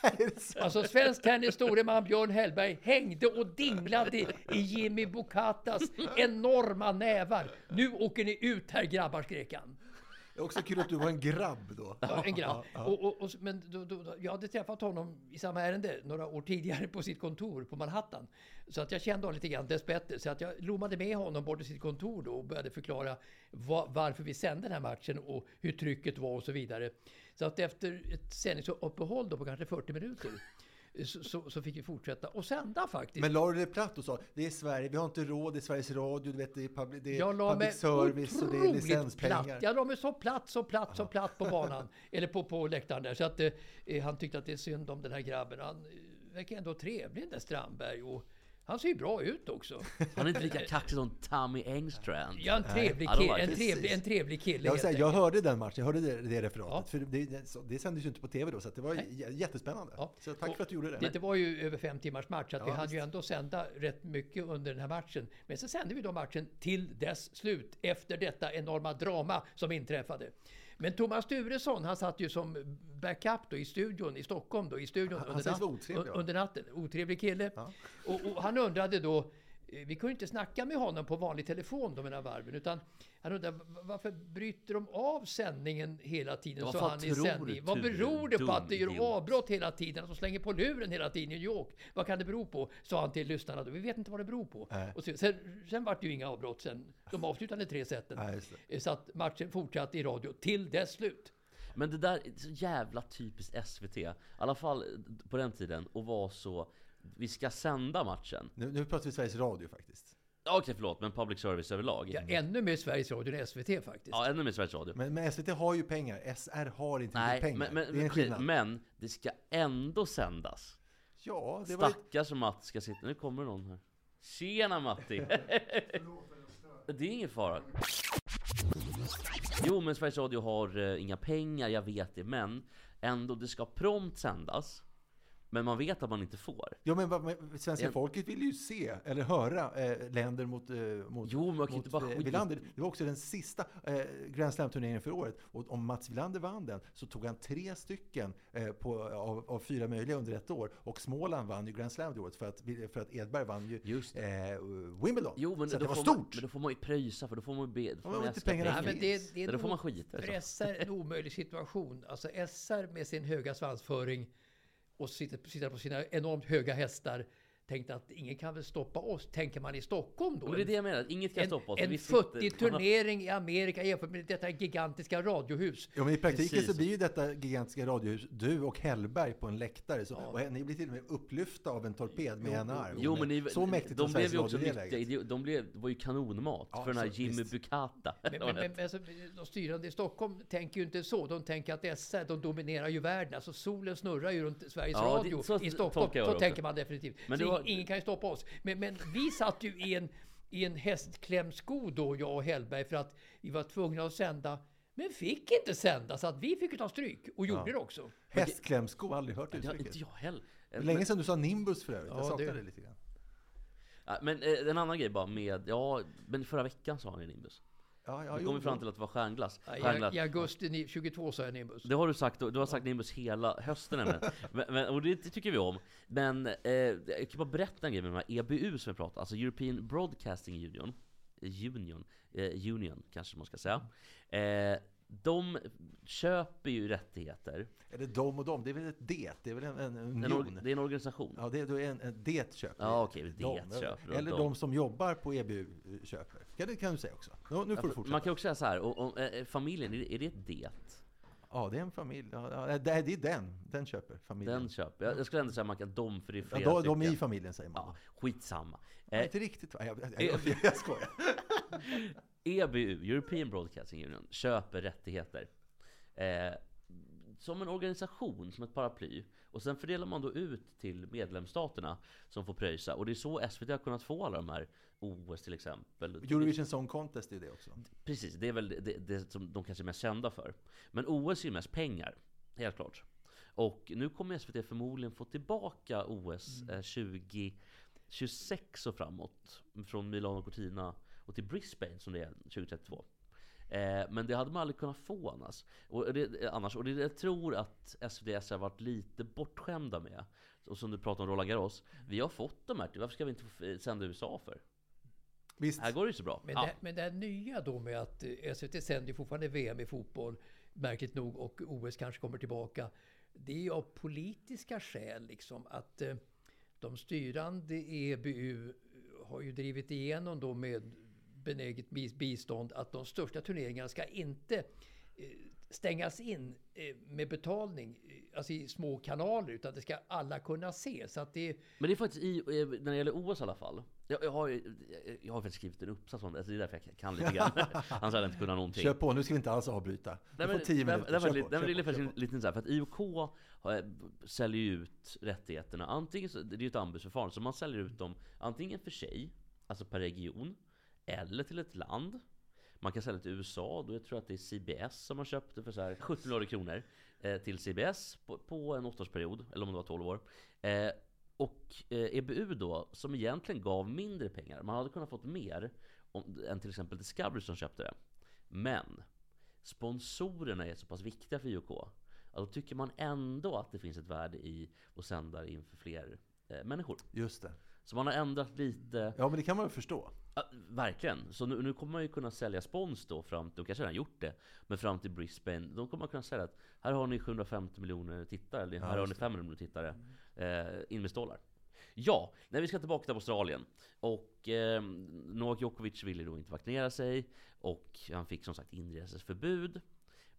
Alltså svensk tennis store man Björn Hellberg hängde och dinglade i Jimmy Bocatas enorma nävar. Nu åker ni ut här grabbar, skrek han. Det är också kul att du var en grabb då. Ja, en grabb. Och, och, och, men då, då, jag hade träffat honom i samma ärende några år tidigare på sitt kontor på Manhattan. Så att jag kände honom lite grann dessbättre. Så att jag lommade med honom bort till sitt kontor då och började förklara va, varför vi sände den här matchen och hur trycket var och så vidare. Så att efter ett sändningsuppehåll då på kanske 40 minuter så, så, så fick vi fortsätta och sända faktiskt. Men la du det platt och sa det är Sverige, vi har inte råd, det är Sveriges Radio, du vet, det är public, det är Jag la mig public service och det är licenspengar. platt. Jag la mig så platt, så platt, så platt på banan. eller på, på läktaren där. Så att eh, han tyckte att det är synd om den här grabben. Han eh, verkar ändå trevlig den där Strandberg. Och han ser ju bra ut också. Han är inte lika kaxig som Tommy Engstrand. Ja, en trevlig Ja, kille. En trevlig, en trevlig kille Jag, säga, jag hörde den matchen, jag hörde det, det referatet. Ja. För det, det, sändes ju inte på tv då, så det var j- jättespännande. Ja. Så tack Och för att du gjorde det. Det, det var ju över fem timmars match, så att vi Ja, hade ju visst. ändå sända rätt mycket under den här matchen. Men så sände vi då matchen till dess slut, efter detta enorma drama som inträffade. Men Thomas Sturesson, han satt ju som backup då i studion i Stockholm då, i studion Han- han under, vara natt- under natten. Otrevlig kille. Ja. Och, och han undrade då, eh, vi kunde inte snacka med honom på vanlig telefon de här varven, utan han undrade "Va- varför bryter de av sändningen hela tiden? Ja, han i sändning. Vad beror det på att det gör avbrott hela tiden? Att de slänger på luren hela tiden i New York? Vad kan det bero på? Sa han till lyssnarna då. Vi vet inte vad det beror på. Nej. Och sen, sen, sen var det ju inga avbrott sen. De avslutade tre seten. Just det. Så att matchen fortsatte i radio till dess slut. Men det där är så jävla typiskt SVT. I alla fall på den tiden. Och vara så... Vi ska sända matchen. Nu, nu pratar vi Sveriges Radio faktiskt. Okej, förlåt, men public service överlag. Ja, ännu mer Sveriges Radio än SVT faktiskt. Ja, ännu mer Sveriges Radio. Men, men SVT har ju pengar, SR har inte Nej, pengar. men, men, det är en skillnad. men det ska ändå sändas. ja, det var ju... Stackars Matti ska sitta... Nu kommer någon här. Tjena Matti! det är ingen fara. Jo, men Sveriges Radio har eh, inga pengar, jag vet det, men ändå, det ska prompt sändas. Men man vet att man inte får. Ja, men, men svenska En- folket vill ju se, eller höra, eh, länder mot, eh, mot, Jo, men man kan mot inte bara eh, Wilander. Det var också den sista eh, Grand Slam-turneringen för året. Och om Mats Wilander vann den så tog han tre stycken eh, på, av, av fyra möjliga under ett år. Och Småland vann ju Grand Slam det året för att, för att Edberg vann ju Just eh, Wimbledon. Jo, men så det var får stort! Man, men då får man ju pröjsa, för då får man ju be... Då får men man inte pengarna pengar. Nej, men det, det är då får man skita för. SR en omöjlig situation. Alltså SR med sin höga svansföring och sitter, sitter på sina enormt höga hästar tänkte att ingen kan väl stoppa oss. Tänker man i Stockholm då? Men det är det jag menar, inget kan en, stoppa oss. en futtig turnering i Amerika jämfört med detta gigantiska radiohus. Ja, men i praktiken Precis. så blir ju detta gigantiska radiohus du och Hellberg på en läktare. Så, och ni blir till och med upplyfta av en torped med en arm. Jo men ni, så mäktigt de blev ju också det nyttiga, de, blev, det var ju kanonmat Ja, för den här så- Jimmy visst. Bukata. Men, men, men, men alltså, de styrande i Stockholm tänker ju inte så. De tänker att SR, de dominerar ju världen. Alltså solen snurrar ju runt Sveriges Ja, det- Radio så i Stockholm. Så det tänker man definitivt. Men det var- ing- ingen kan ju stoppa oss. Men, men vi satt ju i en, i en hästklämsko då, jag och Hellberg, för att vi var tvungna att sända. Men fick inte sända, så att vi fick ta stryk. Och gjorde det också. Hästklämsko, aldrig hört det har uttrycket. inte jag heller. Länge sedan du sa Nimbus för övrigt. Ja, jag saknar det- det lite grann. Ja, Men eh, en annan grej bara med, ja, men förra veckan sa han ju Nimbus. Ja, ja, Vi jo, kom ju fram till att det var stjärnglass. Ja, stjärnglass. I, augusti ni- 22 sa jag Nimbus. Det har du sagt, du har sagt Nimbus hela hösten nämligen. men, men, och det tycker vi om. Men eh, jag kan bara berätta en grej med de här EBU som vi pratar alltså European Broadcasting Union. Union, eh, Union kanske man ska säga. Eh, de köper ju rättigheter. Är det dom och dom? Det är väl ett det? Det är väl en, en union? det är en organisation. Ja, det, är en, en det köper. Ja, okej, det Dom. köper Eller dom. de som jobbar på EBU köper. Kan, det kan du säga också. Nu, nu får du fortsätta. Man kan också säga så här, och, och, eh, familjen, är det, ett det? Ja, det är en familj. Ja, ja, det, är, det är den. Den köper familjen. Den köper. Jag, jag skulle ändå säga man kan dom, för det är ja, flera de, de är i familjen säger man. Ja, skitsamma. Ja, Eh, inte riktigt va? Jag, jag, jag, jag, jag skojar. EBU, European Broadcasting Union, köper rättigheter. Eh, som en organisation, som ett paraply. Och sen fördelar man då ut till medlemsstaterna som får pröjsa. Och det är så SVT har kunnat få alla de här OS till exempel. Eurovision Song Contest är det också. Precis, det är väl det, det som de kanske är mest kända för. Men OS är ju mest pengar, helt klart. Och nu kommer SVT förmodligen få tillbaka OS eh, 2026 och framåt. Från Milano Cortina och till Brisbane som det är 2032. Eh, men det hade man aldrig kunnat få annars. Och det, annars. Och det jag tror att SVT har varit lite bortskämda med. Och som du pratade om Roland Garros. Vi har fått de här, varför ska vi inte få sända USA för? Visst. Här går det ju så bra. Men, Ja. det, men det här nya då med att eh, SVT sänder fortfarande VM i fotboll, märkligt nog, och OS kanske kommer tillbaka. Det är ju av politiska skäl liksom att eh, de styrande i EBU har ju drivit igenom då med benäget bis- bistånd att de största turneringarna ska inte eh, stängas in eh, med betalning, eh, alltså i små kanaler, utan det ska alla kunna se. Så att det, Men det är faktiskt i, eh, när det gäller OS i alla fall. Jag, jag, har, ju- jag har faktiskt skrivit en uppsats om det, alltså det är därför jag kan lite grann. Annars hade jag inte kunnat någonting. Kör på, nu ska vi inte alls avbryta. Du får tio där- minuter. där där lite, kör på. lite så här, för att IOK har, säljer ut rättigheterna. Antingen, det är ju ett anbudsförfarande, så man säljer ut dem antingen för sig, alltså per region, eller till ett land. Man kan sälja till USA, då jag tror att det är CBS som har köpt det för så här 70 miljarder kronor eh, till CBS på, på en åttaårsperiod, eller om det var 12 år. Eh, och eh, EBU då, som egentligen gav mindre pengar, man hade kunnat fått mer om, än till exempel Discovery som köpte det. Men sponsorerna är så pass viktiga för IOK då tycker man ändå att det finns ett värde i att sända inför fler eh, människor. Just det. Så man har ändrat lite, Ja, men det kan man väl förstå. Ja, verkligen. Så nu, nu kommer man ju kunna sälja spons då fram till, de kanske redan gjort det, men fram till Brisbane, då kommer man kunna säga att här har ni 750 miljoner tittare, eller här har ni just 500 miljoner tittare, eh, in med stålar. Ja, när vi ska tillbaka till Australien. Och eh, Novak Djokovic ville då inte vaccinera sig och han fick som sagt inreseförbud.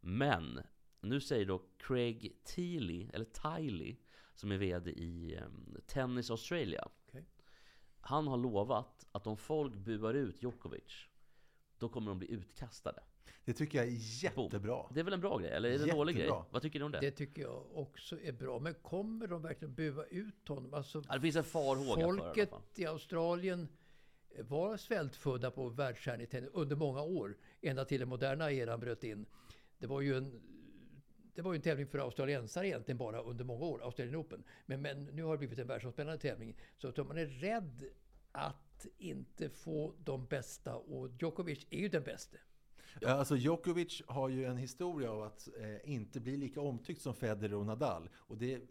Men Nu säger då Craig Tiley, eller Tiley, som är VD i um, Tennis Australia. Han har lovat att om folk buar ut Djokovic, då kommer de bli utkastade. Det tycker jag är Boom. jättebra. Det är väl en bra grej? Eller är det en dålig grej? Vad tycker du om det? Det tycker jag också är bra. Men kommer de verkligen bua ut honom? Alltså, Ja, det finns en farhåga för det i folket i Australien var svältfödda på världsstjärnor i tennis under många år. Ända till den moderna eran bröt in. Det var ju en det var ju en tävling för australiensare egentligen bara under många år, Australian Open. Men, men nu har det blivit en världsomspännande tävling. Så att man är rädd att inte få de bästa, och Djokovic är ju den bästa. Ja, Alltså Djokovic har ju en historia av att eh, inte bli lika omtyckt som Federer och Nadal. Och det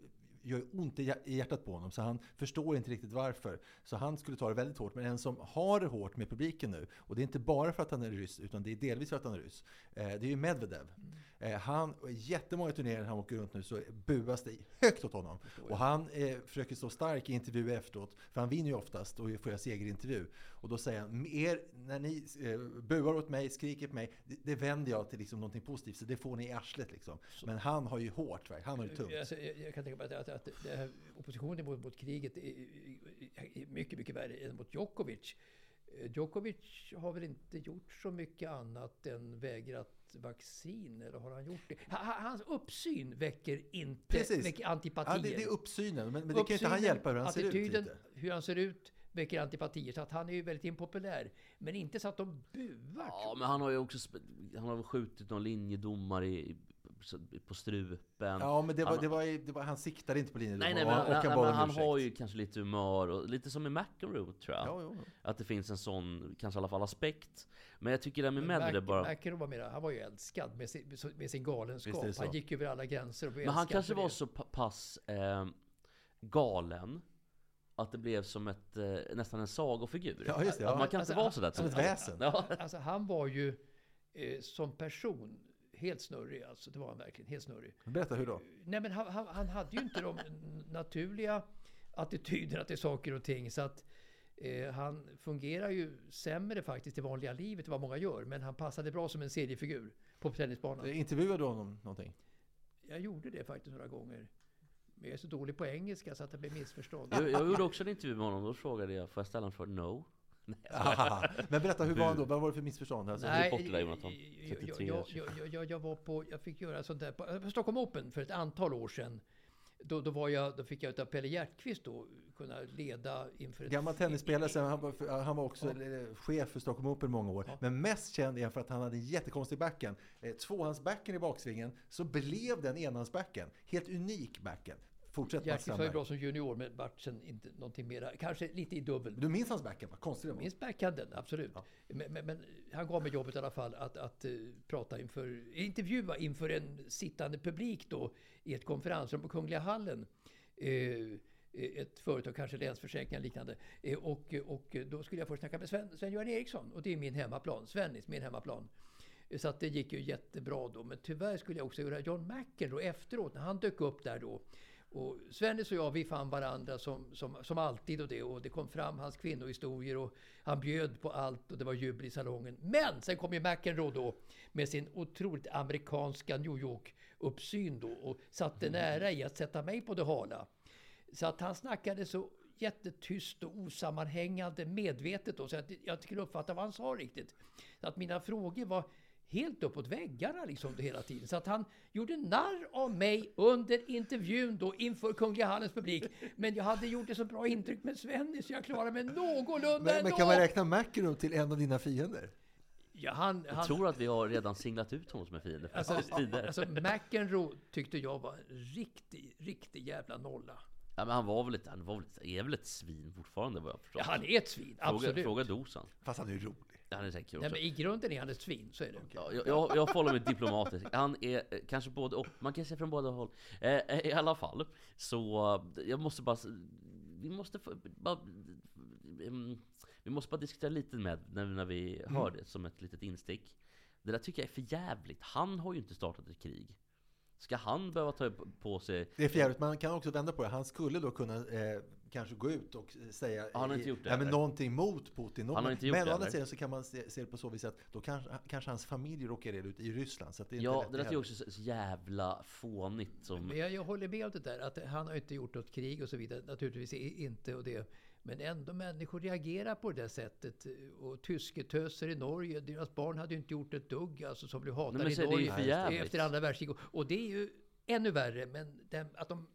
gör ont i hjär- i hjärtat på honom, så han förstår inte riktigt varför. Så han skulle ta det väldigt hårt. Men en som har det hårt med publiken nu, och det är inte bara för att han är ryss, utan det är delvis för att han är ryss, eh, det är ju Medvedev. Eh, han, jättemånga turneringar han åker runt nu så buas det högt åt honom. Och han eh, försöker stå stark i intervju efteråt, för han vinner ju oftast och får jag segerintervju. Och då säger han, er, när ni eh, buar åt mig, skriker på mig, det, det vänder jag till liksom någonting positivt, så det får ni i arslet liksom. Men han har ju hårt, han har ju tungt. Alltså, jag, jag kan tänka mig att, att, att här oppositionen mot, mot kriget är, är mycket, mycket värre än mot Djokovic. Eh, Djokovic har väl inte gjort så mycket annat än vägrat vaccin, eller har han gjort det? Ha- ha- Hans uppsyn väcker inte Precis. väcker Ja, antipatier. det, det är uppsynen, men, men det kan inte han Uppsynen, hjälpa hur han ser ut. attityden, Lite. hur han ser ut väcker antipatier. Så att han är ju väldigt impopulär. Men inte så att de buar. Ja, men han har ju också han har skjutit någon linjedomare i- på strupen. Ja, men det var, Han- det var, det var, han siktade inte på linjen. Nej, nej, men, han nej, men han har ju kanske lite humör och lite som i McEnroe tror jag. Ja, jo, jo. Att det finns en sån, kanske i alla fall aspekt. Men jag tycker det här med Men Medvedev Mac- bara... McEnroe var mera, han var ju älskad med sin, med sin galenskap. Han gick över alla gränser och blev Men han kanske var så pa- pass eh, galen att det blev som ett, eh, nästan en sagofigur. Ja, just det, Att ja. man kan Alltså, inte vara sådär. som ett alltså, väsen. Ja. Alltså han var ju eh, som person helt snurrig alltså. Det var han verkligen, helt snurrig. Berätta hur då? Nej men han, han, han hade ju inte de naturliga attityderna till saker och ting. Så att eh, han fungerar ju sämre faktiskt i vanliga livet än vad många gör. Men han passade bra som en seriefigur på tennisbanan. Intervjuade du honom någonting? Jag gjorde det faktiskt några gånger. Men jag är så dålig på engelska så att det blir missförstånd. Jag, jag gjorde också en intervju med honom, då frågade jag, får jag ställa en fråga? No. Men berätta, hur var han då? Vad var det för missförstånd? Alltså, Nej. bort det där, Jonathan. jag, 33, jag, jag, jag, jag, var på, jag fick göra sånt där på, på Stockholm Open för ett antal år sedan. Då, då, var jag, då fick jag utav Pelle Hjertkvist då kunna leda inför ett... Gammal tennisspelare, sen han, var, han var också eh, chef för Stockholm Open i många år. Men mest känd är han för att han hade en jättekonstig backhand. Eh, tvåhandsbacken i baksvingen, så blev den enhandsbacken. Helt unik backhand. Fortsätt Hjertkvist var ju bra som junior men vart sen inte någonting mera. Kanske lite i dubbel. Du minns hans backhand? Vad konstigt det var. Minns backhanden, absolut. Men, men, men han gav mig jobbet i alla fall att, att uh, prata inför, intervjua inför en sittande publik då i ett konferensrum på Kungliga hallen. Eh, ett företag, kanske Länsförsäkringar liknande. Eh, och, och då skulle jag först snacka med Sven, Sven-Göran Eriksson och det är min hemmaplan. Svennis, min hemmaplan. Så att det gick ju jättebra då. Men tyvärr skulle jag också göra John McEnroe efteråt när han dök upp där då. Och Svennis och jag, vi fann varandra som, som, som alltid och det. Och det kom fram hans kvinnohistorier och han bjöd på allt och det var jubel i salongen. Men sen kom ju McEnroe då med sin otroligt amerikanska New York-uppsyn då och satte nära i att sätta mig på det hala. Så att han snackade så jättetyst och osammanhängande medvetet då, så att jag inte kunde uppfatta vad han sa riktigt. Så att mina frågor var helt uppåt väggarna liksom hela tiden. Så att han gjorde narr av mig under intervjun då inför Kungliga Hallens publik. Men jag hade gjort ett så bra intryck med Svennis så jag klarade mig någorlunda Men, men ändå. kan man räkna McEnroe till en av dina fiender? Ja, han, Jag han, tror att vi har redan singlat ut honom som en fiende alltså, alltså McEnroe tyckte jag var en riktig, riktig jävla nolla. Ja, men han var väl ett, han var väl ett, är väl ett svin fortfarande vad jag förstår. Ja, han är ett svin, fråga, absolut. fråga Dosan. Fast han är rolig. Han är säkert kul Nej, men i grunden är han ett svin, så är det. Ja, jag, jag, jag får hålla mig diplomatisk. Han är eh, kanske både och. Man kan säga från båda håll. Eh, I alla fall. Så eh, jag måste bara... Vi måste få, bara... mm, Vi måste bara diskutera lite med när, när vi Mm. hör det som ett litet instick. Det där tycker jag är för jävligt. Han har ju inte startat ett krig. Ska han behöva ta på sig... Det är för jävligt. Man kan också vända på det. Han skulle då kunna eh, kanske gå ut och säga Han har inte gjort det, ja, men någonting mot Putin. Han har inte gjort men å andra sidan så kan man se, se det på så vis att då kanske, kanske hans familj råkar illa ut i Ryssland. Så att det är inte Ja, lätt det där är heller. också så jävla fånigt som... Men jag, jag håller med om det där att han har inte gjort något krig och så vidare. Naturligtvis inte och det. Men ändå människor reagerar på det där sättet. Och tysketöser i Norge, deras barn hade ju inte gjort ett dugg alltså, som blev hatade i ju Norge för jävligt. efter andra världskriget. Och det är ju ännu värre. Men den, att de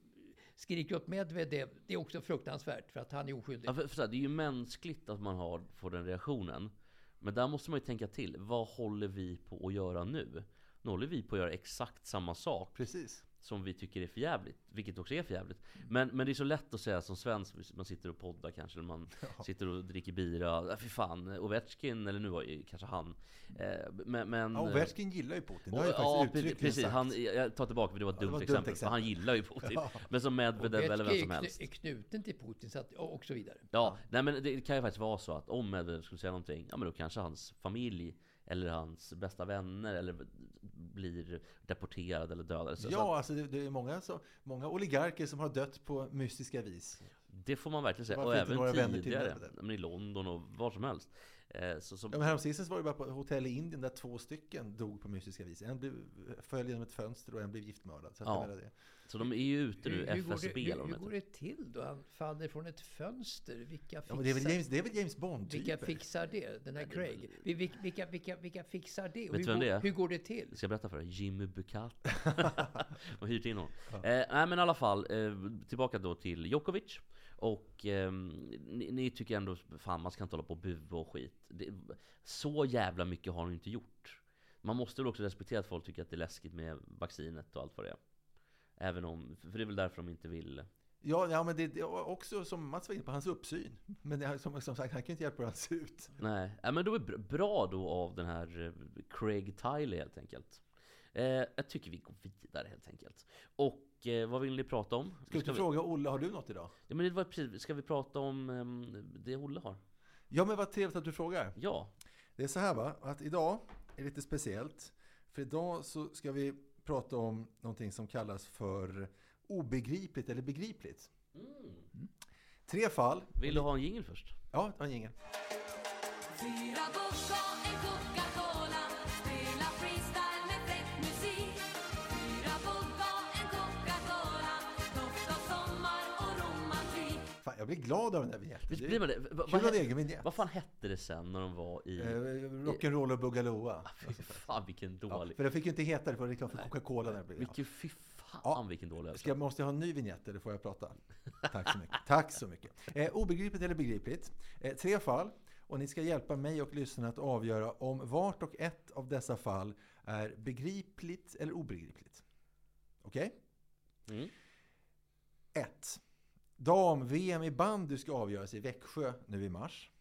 skriker åt Medvedev, det är också fruktansvärt för att han är oskyldig. Ja, för, för så här, det är ju mänskligt att man har, får den reaktionen. Men där måste man ju tänka till. Vad håller vi på att göra nu? Nu håller vi på att göra exakt samma sak Precis. Som vi tycker är för jävligt, vilket också är för jävligt. Men, men det är så lätt att säga som svensk, man sitter och poddar kanske, eller man sitter och dricker bira. Fy fan, Ovechkin, eller nu var ju kanske han. Eh, men, men, Ja, Ovechkin gillar ju Putin. Det har och, jag ja, faktiskt precis. uttryckligen precis sagt. han, jag tar tillbaka för det var ett Ja, dumt, var ett exempel, dumt för han gillar ju Putin. Ja. Men som Medvedev eller vem som helst. är knuten till Putin så att, och så vidare. Ja, nej men det kan ju faktiskt vara så att om Medvedev skulle säga någonting, ja men då kanske hans familj eller hans bästa vänner eller blir deporterad eller dödade. Så, så Ja, att alltså det, det är många, så, många oligarker som har dött på mystiska vis. det får man verkligen säga. Varför Och även tidigare, men i London och var som helst. Eh, så, så, Ja, häromsistens var det bara på ett hotell i Indien där två stycken dog på mystiska vis. En blev, föll genom ett fönster och en blev giftmördad. Så Ja. det. så de är ju ute nu, Hur, går FSB det, eller hur, hur går det till då? Han faller från ett fönster. Vilka Ja, fixar, men det, är väl James, det är väl James Bond-typer? vilka fixar det? Den här Craig. Vi- vi- Vilka, vilka, vilka fixar det? Vet hur, vem går- det är? hur går det till? Ska jag berätta för dig? Jimmy Bukata. och hyrt in honom. Eh, nej men i alla fall, eh, tillbaka då till Djokovic. Och eh, ni, ni tycker ändå, fan man ska inte hålla på och bua och skit. Det, så jävla mycket har ju inte gjort. Man måste väl också respektera att folk tycker att det är läskigt med vaccinet och allt vad det är. Även om, för det är väl därför de inte vill. Ja, ja, men det är också som Mats var inne på, hans uppsyn. Men det, som, som sagt, han kan inte hjälpa hur han ser ut. Nej, ja, men då är bra då av den här eh, Craig Tiley helt enkelt. Eh, jag tycker vi går vidare helt enkelt. Och eh, vad vill ni prata om? Ska du inte vi- fråga Olle, har du något idag? Ja men det var precis, ska vi prata om ehm, det Olle har? Ja, men vad trevligt att du frågar. Ja, Det är så här va, att idag är lite speciellt. För idag så ska vi prata om någonting som kallas för obegripligt eller begripligt. Mm. Tre fall. vill du ha en jingle först? Ja, det var en jingel. Jag blir glad av den där vignetten. Visst Det blir man det? Kul vad, he- egen vignett. vad fan hette det sen när de var i... Eh, Rock'n'roll och Boogaloo. Fy fan vilken Ja, dålig... för det fick ju inte heta det, för reklam för Coca-Cola. När det blev. Vilken fy fan Ja. vilken dålig Ska, måste jag ha en ny vignett eller får jag prata? Tack så mycket. Tack så mycket. Eh, obegripligt eller begripligt? Eh, tre fall. Och ni ska hjälpa mig och lyssnarna att avgöra om vart och ett av dessa fall är begripligt eller obegripligt. Okej? Mm. 1. Dam-VM i bandy ska avgöras i Växjö nu i mars.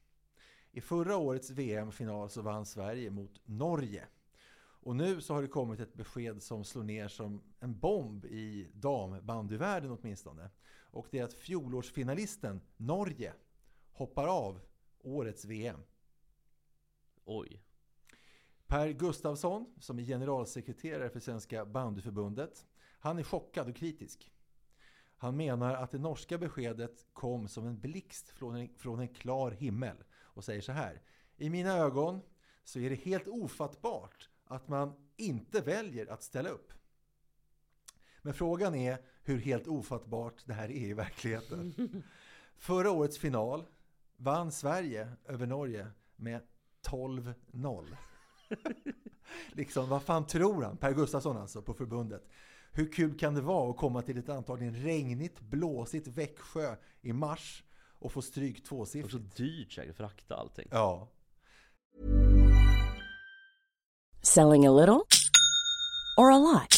I förra årets VM-final så vann Sverige mot Norge. Och nu så har det kommit ett besked som slår ner som en bomb i dambandyvärlden åtminstone. Och det är att fjolårsfinalisten Norge hoppar av årets VM. Oj. Per Gustafsson, som är generalsekreterare för Svenska bandyförbundet, han är chockad och kritisk. Han menar att det norska beskedet kom som en blixt från en, från en klar himmel och säger så här. I mina ögon så är det helt ofattbart att man inte väljer att ställa upp. Men frågan är hur helt ofattbart det här är i verkligheten. Förra årets final vann Sverige över Norge med 12-0. liksom, vad fan tror han? Per Gustafsson alltså, på förbundet. Hur kul kan det vara att komma till ett antagligen regnigt, blåsigt Växjö i mars och få stryk Det var så tvåsiffrigt? dyrt säkert frakta allting. Ja. Selling a little or a lot?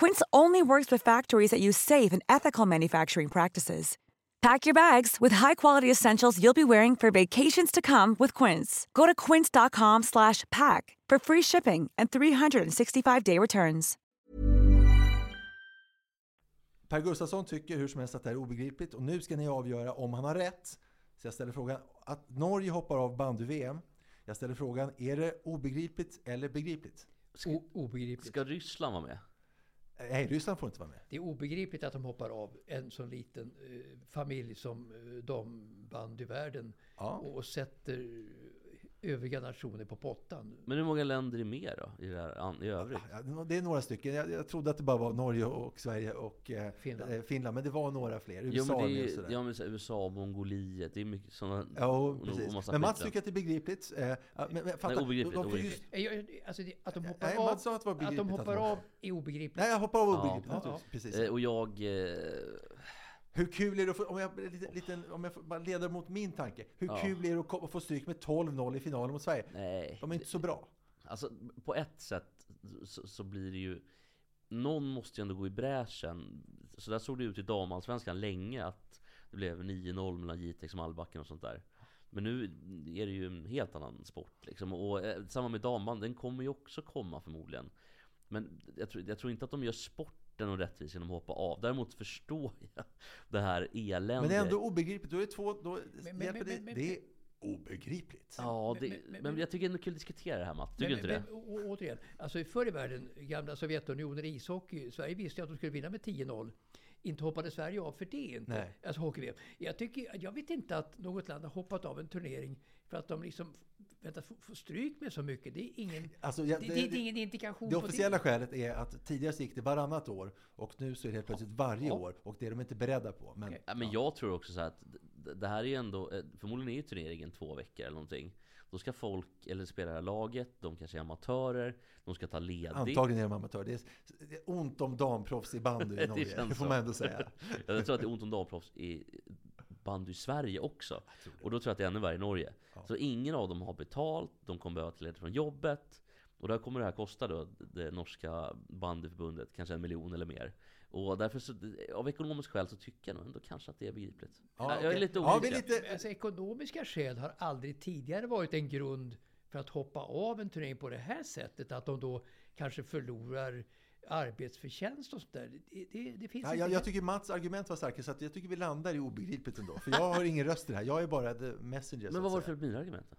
Quince only works with factories that use safe and ethical manufacturing practices. Pack your bags with high-quality essentials you'll be wearing for vacations to come with Quince. Go to quince.com slash pack for free shipping and 365-day returns. Per Gustafsson tycker hur som helst att det här är obegripligt och nu ska ni avgöra om han har rätt. Så jag ställer frågan att Norge hoppar av bandy-VM. Jag ställer frågan, är det obegripligt eller begripligt? O- obegripligt. Ska Ryssland vara med? Nej, Ryssland får inte vara med. Det är obegripligt att de hoppar av en sån liten eh, familj som eh, dambandyvärlden Ja. och, och sätter övriga nationer på pottan. Men hur många länder är med då? I, det här, i övrigt? Ja, det är några stycken. Jag, jag trodde att det bara var Norge och Sverige och eh, Finland. eh, Finland, men det var några fler. Jo, USA men är det med och är, sådär. ja, men USA, Mongoliet, det är mycket sådana... Ja, och- precis. Men Mats tycker att det är begripligt. Eh, ja, men, men, fatta, Nej, obegripligt, de obegripligt. Eh, jag- Alltså det, att de hoppar Nej, av, Mats sa att det var att de att hoppar de- av är obegripligt. Nej, jag hoppar av Ja. obegripligt. Ja, naturligtvis. Precis. Eh, och jag... Hur kul är det att få, om jag, lite, lite, om jag bara leder mot min tanke. Hur Ja. kul är det att få stryk med 12-0 i finalen mot Sverige? nej. De är inte så bra. Alltså på ett sätt så, så blir det ju Någon måste ju ändå gå i bräschen Så där såg det ut i damallsvenskan länge att Det blev 9-0 mellan Jitex och Malbacken och sånt där Men nu är det ju en helt annan sport liksom. Och eh, samma med damband, den kommer ju också komma förmodligen Men jag tror, jag tror inte att de gör sporten och rättvis genom att hoppa av Däremot förstår jag det här eländet Men det är ändå obegripligt. Då är det två... Då Men- men- men- det, men- det är obegripligt. Ja, det, Men- men, men- men- jag tycker ändå kul att diskutera det här Matt, tycker Men- inte men, det? Men, å- återigen, alltså förr i världen, gamla Sovjetunionen i ishockey, Sverige visste ju att de skulle vinna med 10-0. Inte hoppade Sverige av för det inte. Nej. Alltså hockey jag, tycker, jag vet inte att något land har hoppat av en turnering för att de liksom vänta, får stryk med så mycket. Det är ingen, Alltså, ja, det, det, det är ingen indikation Det officiella det. skälet är att tidigare gick det varannat år och nu så är det helt plötsligt varje Ja. år och det är de inte beredda på. Men, Okej. Ja, men jag tror också så att det här är ju ändå, eh, förmodligen är ju turneringen två veckor eller någonting. Då ska folk, eller spelare laget, de kanske är amatörer, de ska ta ledigt. Antagligen är de amatörer. Det är, det är ont om damproffs i bandy i Det Norge. Det får man ändå säga. Jag tror att det är ont om damproffs i bandy i Sverige också. Och då tror jag att det är ännu värre i Norge. Så ingen av dem har betalt, de kommer behöva ledigt från jobbet. Och där kommer det här kosta då, det norska bandyförbundet, kanske en miljon eller mer. Och därför så, av ekonomisk skäl så tycker jag nog ändå kanske att det är begripligt. Ja, jag är lite Ja, olika. är lite, Alltså, ekonomiska skäl har aldrig tidigare varit en grund för att hoppa av en turnering på det här sättet. Att de då kanske förlorar arbetsförtjänst och sådär. Det, det, det finns Ja, inte jag, jag tycker Mats argument var starkare så att jag tycker vi landar i obegripligt ändå. För jag har ingen röst i det här. Jag är bara the messenger. Men vad var det fel på mina argument då?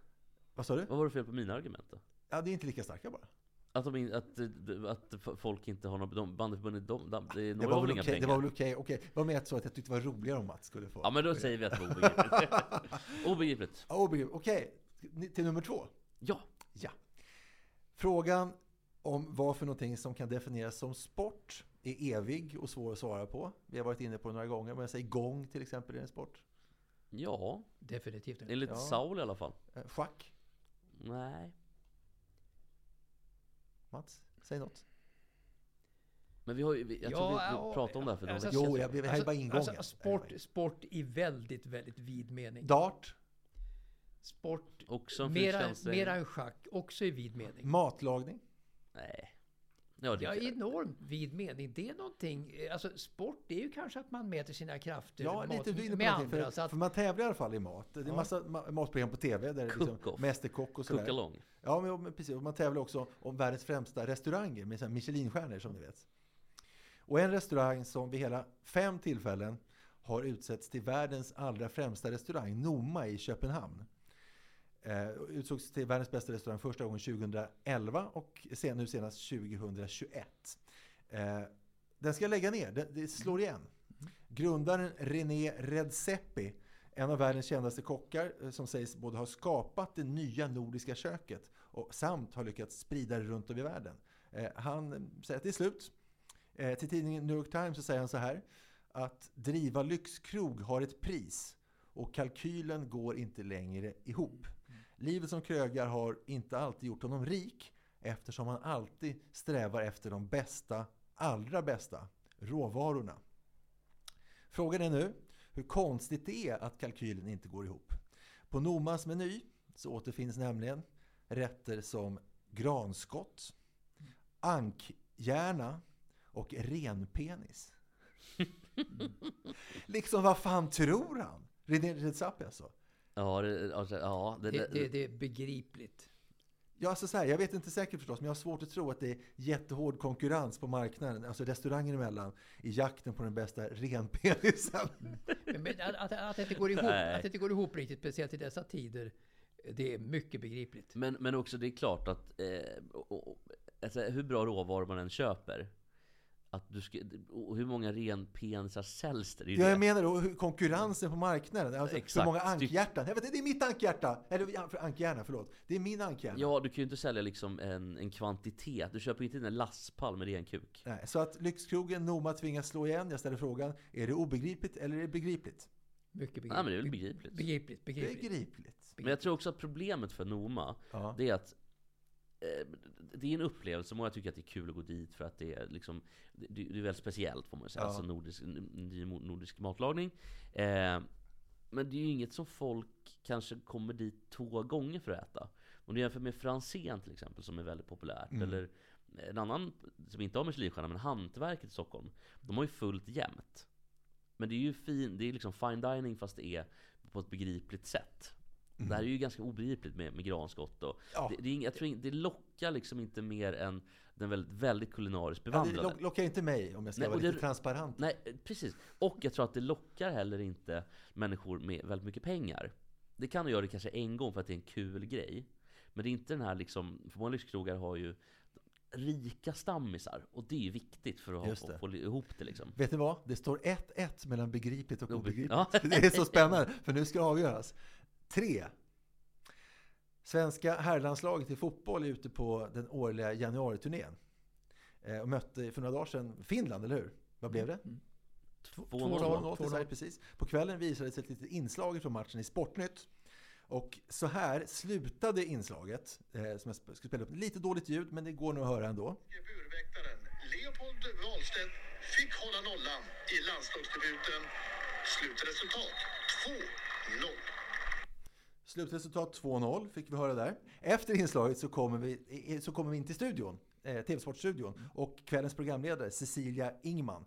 Vad sa du? Vad var det fel på mina argument då? Ja, det är inte lika starka bara. Att, de, in- att, eh, att folk inte har någon... De, bandyförbundet, de, de, det, är Det var har väl inga okej. pengar. Det var väl okej. Okej, det var mer så att jag tyckte det var roligare om Mats skulle få. Ja men då säger vi att det var obegripligt. obegripligt. Ja, obegripligt. Okej, Ni- till nummer två. Ja. Ja. Frågan om vad för någonting som kan definieras som sport är evig och svår att svara på. Vi har varit inne på det några gånger, men jag säger gång till exempel är en sport. Ja. Definitivt. Enligt Ja. Saul i alla fall. Eh, Schack, Nej. Mats, säg något. Men vi har ju, jag tror vi, vi ja, pratade om det här för alltså, Jo, jag, det här är bara ingången. Alltså, sport, sport i väldigt, väldigt vid mening. Dart, Sport Också mera, mera än schack, också i vid mening. matlagning, Nej. Ja, det Ja, enormt vid mening. Det är någonting, alltså sport det är ju kanske att man mäter sina krafter Ja, mat, lite med någonting. andra. Så För, att, för man tävlar i alla fall i mat. Det är Ja. massa ma- matprogram på TV. Där det är liksom. Mästerkock och Cook sådär. along. Ja, men, men precis. Och man tävlar också om världens främsta restauranger med så Michelinstjärnor som ni vet. Och en restaurang som vid hela fem tillfällen har utsetts till världens allra främsta restaurang, Noma i Köpenhamn. Eh, utsågs till världens bästa restaurang första gången 2011 och sen, nu senast 2021. Eh, den ska jag lägga ner, det, det slår igen. Grundaren René Redzepi, en av världens kändaste kockar eh, som sägs både ha skapat det nya nordiska köket och samt har lyckats sprida det runt om i världen. Eh, han säger att det är slut. Eh, till tidningen New York Times så säger han så här att driva lyxkrog har ett pris och kalkylen går inte längre ihop. Livet som krögar har inte alltid gjort honom rik eftersom han alltid strävar efter de bästa, allra bästa råvarorna. Frågan är nu hur konstigt det är att kalkylen inte går ihop. På Nomas meny så återfinns nämligen rätter som granskott, ankhjärna och renpenis. liksom vad fan tror han? René Redzepi alltså? Ja, det, alltså, ja det, Det, det, det är begripligt. Ja, alltså så här, jag vet inte säkert förstås, men jag har svårt att tro att det är jättehård konkurrens på marknaden, alltså restauranger emellan, i jakten på den bästa renpenisen. Men, men att, att, att, det inte går ihop, Nej. att det inte går ihop riktigt, speciellt i dessa tider, det är mycket begripligt. Men, men också det är klart att eh, och, och, alltså, hur bra råvaror man än köper att du ska, och hur många renpenisar säljs det? ju Ja, det. jag menar då hur konkurrensen på marknaden, alltså hur Exakt. många ankhjärtan. Jag vet, det är mitt ankhjärta! Eller ankhjärna, förlåt. Det är min ankhjärna. Ja, du kan ju inte sälja liksom en, en kvantitet. Du köper inte in en lastpall med ren kuk. Nej, så att Lyxkrogen Noma tvingas slå igen. Jag ställer frågan, är det obegripligt eller är det begripligt? Mycket begripligt. Nej, men det är väl begripligt. Begripligt, begripligt. Begripligt. Men jag tror också att problemet för Noma, Ja. det är att det är en upplevelse, många tycker att det är kul att gå dit för att det är liksom Det, det är väldigt speciellt får man säga, Ja. alltså nordisk, nordisk matlagning. Eh, Men det är ju inget som folk kanske kommer dit två gånger för att äta. Om du jämför med Franzén till exempel som är väldigt populärt Mm. Eller en annan som inte har Michelinstjärna men Hantverket i Stockholm. De har ju fullt jämt Men det är ju fin, det är liksom fine dining fast det är på ett begripligt sätt Det här är ju ganska obegripligt med, med granskott och Ja. det, det, är, jag tror det lockar liksom inte mer än den väldigt, väldigt kulinariskt Ja, det bevandrade lock- lockar inte mig om jag ska Nej, vara lite det- transparent. Nej, precis. Och jag tror att det lockar heller inte människor med väldigt mycket pengar. Det kan du göra det kanske en gång för att det är en kul grej. Men det är inte den här liksom, för många lyxkrogar har ju rika stammisar. Och det är ju viktigt för att ha, få ihop det liksom. Vet ni vad? Det står 1-1 mellan begripligt och obegripligt. Ja. Det är så spännande, för nu ska det avgöras. 3. Svenska herrlandslaget i fotboll är ute på den årliga januariturnén. Eh, Och mötte för några dagar sedan Finland, eller hur? Vad blev det? 2-0. 2-0 till Sverige, precis. På kvällen visades ett litet inslag från matchen i Sportnytt. Och så här slutade inslaget, eh, som jag ska spela upp. Lite dåligt ljud, men det går nog att höra ändå. Burväktaren Leopold Wahlstedt fick hålla nollan i landslagsdebuten. Slutresultat 2-0. Slutresultat 2-0 fick vi höra där. Efter inslaget så kommer vi, i- så kommer vi in till studion, eh, TV-sportstudion, och kvällens programledare Cecilia Ingman.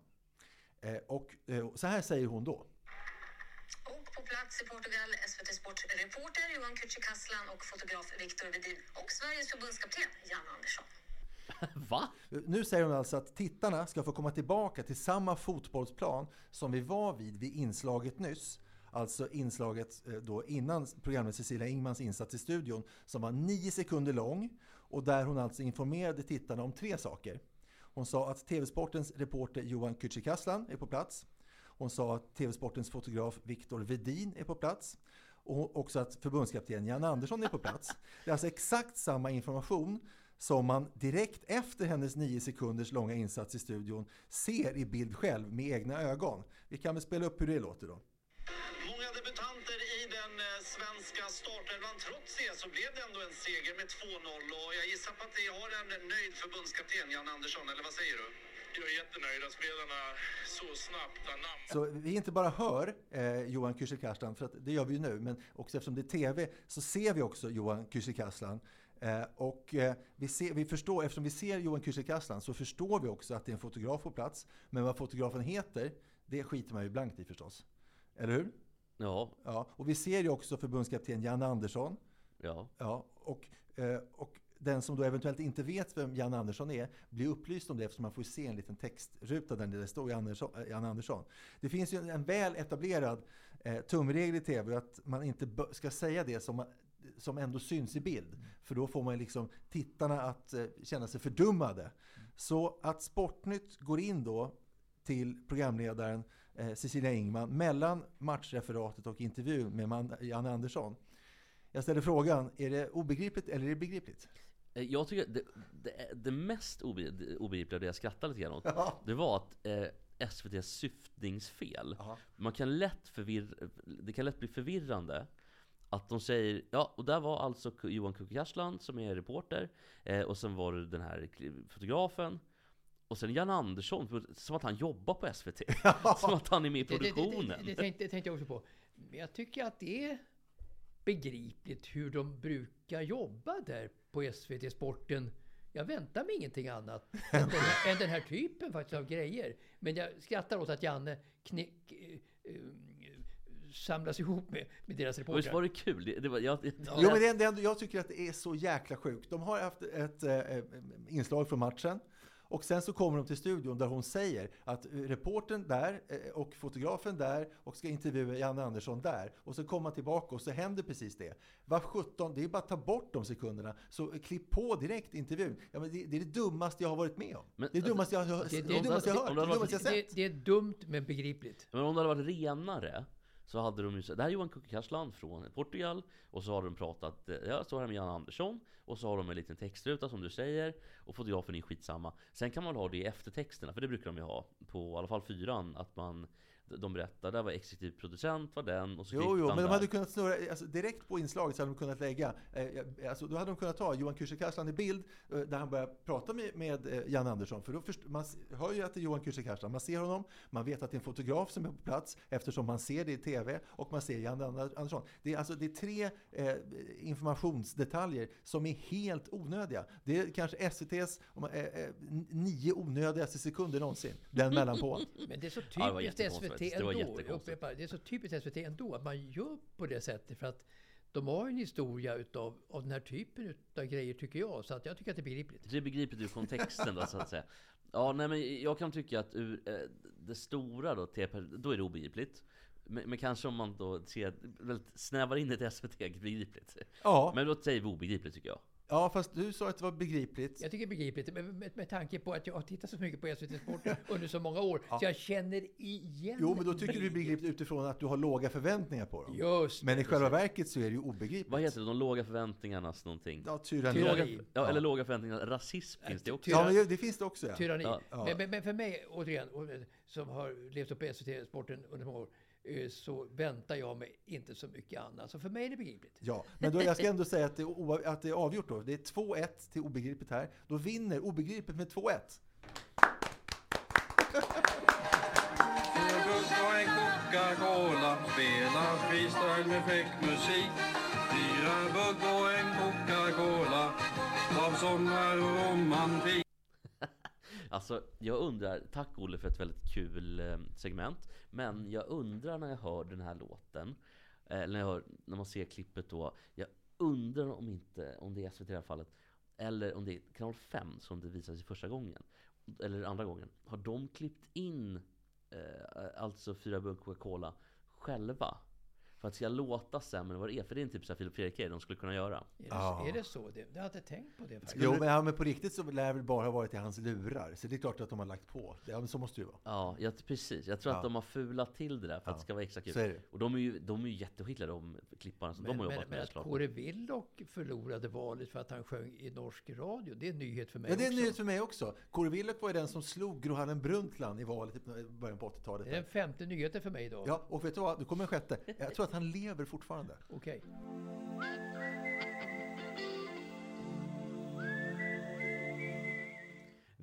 Eh, och eh, så här säger hon då. Och på plats i Portugal SVT Sport-reporter Johan Kücükaslan och fotograf Viktor Wedin och Sveriges förbundskapten Jan Andersson. Va? Nu säger hon alltså att tittarna ska få komma tillbaka till samma fotbollsplan som vi var vid vid inslaget nyss. Alltså inslaget eh, då innan programmet Cecilia Ingmans insats i studion som var nio sekunder lång och där hon alltså informerade tittarna om tre saker. Hon sa att TV-sportens reporter Johan Kücükaslan är på plats. Hon sa att TV-sportens fotograf Viktor Vedin är på plats. Och också att förbundskapten Jan Andersson är på plats. Det är alltså exakt samma information som man direkt efter hennes nio sekunders långa insats i studion ser i bild själv med egna ögon. Vi kan väl spela upp hur det låter då. Många debutanter i den eh, startelvan. Trots det så blev det ändå en seger med 2-0 och jag gissar på att ni har en nöjd förbundskapten Jan Andersson, eller vad säger du? Jag är jättenöjd att spelarna så snabbt anammat Så vi inte bara hör eh, Johan Kücükaslan, för att det gör vi ju nu, men också eftersom det är TV så ser vi också Johan Kücükaslan. Eh, och eh, vi, ser, vi förstår, eftersom vi ser Johan Kücükaslan så förstår vi också att det är en fotograf på plats. Men vad fotografen heter, det skiter man ju blankt i förstås. Eller hur? Ja, Ja, och vi ser ju också förbundskapten Jan Andersson. ja. Ja, och, eh, och den som då eventuellt inte vet vem Jan Andersson är blir upplyst om det eftersom man får se en liten textruta där det står Jan Andersson. eh, Jan Andersson. Det finns ju en, väl etablerad eh, tumregel i TV att man inte ska säga det som, som ändå syns i bild. För då får man liksom tittarna att känna sig fördummade. Så att Sportnytt går in då till programledaren Cecilia Ingman mellan matchreferatet och intervjun med Man- Jan Andersson. Jag ställer frågan, är det obegripligt eller är det begripligt? Eh, Jag tycker det, det, det mest obe- obegripliga, det jag skrattade lite grann åt, Ja. det var att eh, SVTs syftningsfel. Jaha. Man kan lätt förvirra, det kan lätt bli förvirrande att de säger, ja, och där var alltså Johan Kucku Karsland som är reporter, eh, och sen var det den här fotografen, och sen Jan Andersson, som att han jobbar på SVT. som att han är med i Det, det, det, produktionen. det, det, tänkte, det tänkte jag också på. Men jag tycker att det är begripligt hur de brukar jobba där på SVT Sporten. Jag väntar mig ingenting annat än, den här, än den här typen faktiskt av grejer. Men jag skrattar åt att Janne kne, eh, eh, samlas ihop med, med deras Och visst var reportrar. det kul? Det, det var, jag, Jo, men det det jag tycker att det är så jäkla sjukt. De har haft ett eh, inslag från matchen. Och sen så kommer de till studion där hon säger att reportern där eh, och fotografen där och ska intervjua Janne Andersson där. Och så kommer man tillbaka och så händer precis det. Vad 17, det är bara att ta bort de sekunderna. Så klipp på direkt intervjun. Ja, men det, det är det dummaste jag har varit med om. Men, det är det dummaste jag, har- det- det, är det dummaste jag har hört. Det det är det dummaste jag sett. det är dumt men begripligt. Men om det hade varit renare så hade de ju det här är Johan Kukikarsland från Portugal och så har de pratat, eh, jag står här med Jan Andersson och så har de en liten textruta som du säger och fotografen är skitsamma. Sen kan man ha det i eftertexterna, för det brukar de ju ha på i alla fall fyran, att man de berättar, där var exekutiv producent, var den och så Jo, jo, men de där. hade kunnat snurra, alltså direkt på inslaget så hade de kunnat lägga, eh, alltså då hade de kunnat ta Johan Kücükaslan i bild eh, där han börjar prata med, med eh, Jan Andersson. För då först, man hör ju att det är Johan Kücükaslan, man ser honom, man vet att det är en fotograf som är på plats eftersom man ser det i TV och man ser Jan Ander- Andersson. Det är, alltså, det är tre eh, informationsdetaljer som är helt onödiga. Det är kanske SVTs om man- eh, eh, nio onödigaste sekunder någonsin, den mellanpå. Men det är så typiskt SVT faktiskt. Det var jättekonstigt. det är så typiskt SVT ändå att man gör på det sättet. För att de har en historia utav, av den här typen utav grejer tycker jag. Så att jag tycker att det är begripligt. Det är begripligt ur kontexten då så att säga. Ja, nej men jag kan tycka att ur eh, det stora då, till, då är det obegripligt. Men, men kanske om man då ser, väldigt snävar in ett SVT begripligt. Ja. Men då säger vi obegripligt tycker jag. Ja, fast du sa att det var begripligt. Jag tycker det är begripligt med, med, med tanke på att jag har tittat så mycket på SVT Sport under så många år. Så jag känner igen Jo, men då tycker du det är begripligt utifrån att du har låga förväntningar på dem. Just Men i själva verket så är det ju obegripligt. Vad heter det? De låga förväntningarnas någonting? Ja, tyranni. Tyranni. Låga, ja, eller låga förväntningar. Rasism finns det också. Ja, men det, finns det också. Ja. Tyranni. Ja. Ja. Men, men, för mig, återigen, som har levt upp på SVT Sporten under många år, så väntar jag mig inte så mycket annat. Så för mig är det begripligt. Ja, men då, jag ska ändå säga att det, är att det är avgjort då. Det är 2-1 till obegripligt här. Då vinner obegripligt med 2-1. Fyra bugg och en Coca-Cola Spelar freestyle med fräck musik Fyra bugg och en Coca-Cola Av sommar och romantik Alltså, jag undrar, tack Olle för ett väldigt kul eh, segment. Men jag undrar när jag hör den här låten, eh, när, jag hör, när man ser klippet då. Jag undrar om inte, om det är SVT i det här fallet, eller om det är kanal 5 som det visas i första gången. Eller andra gången. Har de klippt in, eh, alltså fyra burk Coca-Cola, själva? För att det ska låta sämre än vad det är. För det är en typ så här Filip Fredrik de skulle kunna göra. Är det, Ja. är det så? Det, jag inte tänkt på det faktiskt. Jo, men, ja, men på riktigt så lär det väl bara ha varit i hans lurar. Så det är klart att de har lagt på. Ja, men så måste det ju vara. Ja, jag, precis. Jag tror Ja. att de har fulat till det där för att det ska vara extra kul. så är det. Och de är ju, de är ju jätteskickliga de klipparna som Men, de har men, jobbat men med att såklart. Kåre Willoch förlorade valet för att han sjöng i norsk radio, det är en nyhet för mig Ja, det är en också. nyhet för mig också. Kåre Willoch var ju den som slog Gro Harlem Brundtland i valet i början på 80-talet. Det är den femte nyheten för mig idag. Ja, och vet du vad? Nu kommer en sjätte. Jag tror att han lever fortfarande. Okej.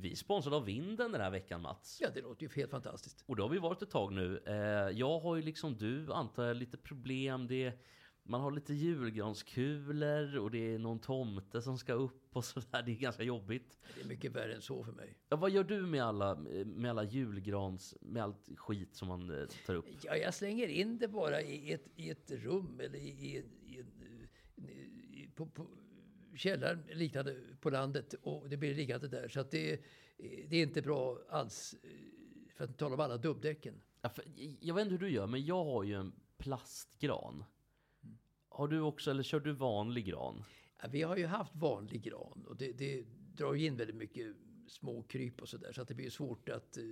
Vi är sponsrade av Vinden den här veckan Mats. Ja, det låter ju helt fantastiskt. Och det har vi varit ett tag nu. Eh, jag har ju liksom du, antar jag, lite problem. Det är, man har lite julgranskulor och det är någon tomte som ska upp och sådär. Det är ganska jobbigt. Det är mycket värre än så för mig. Ja, vad gör du med alla, med alla julgrans, med allt skit som man eh, tar upp? Ja, jag slänger in det bara i ett, i ett rum eller i, i, i, i på, på källaren liknande på landet och det blir liggande där. Så att det, det är inte bra alls. eh, För att inte tala om alla dubbdäcken. Ja, för, jag vet inte hur du gör, men jag har ju en plastgran. Har du också, eller kör du vanlig gran? Ja, vi har ju haft vanlig gran och det, det drar ju in väldigt mycket små kryp och sådär. Så att det blir svårt att eh,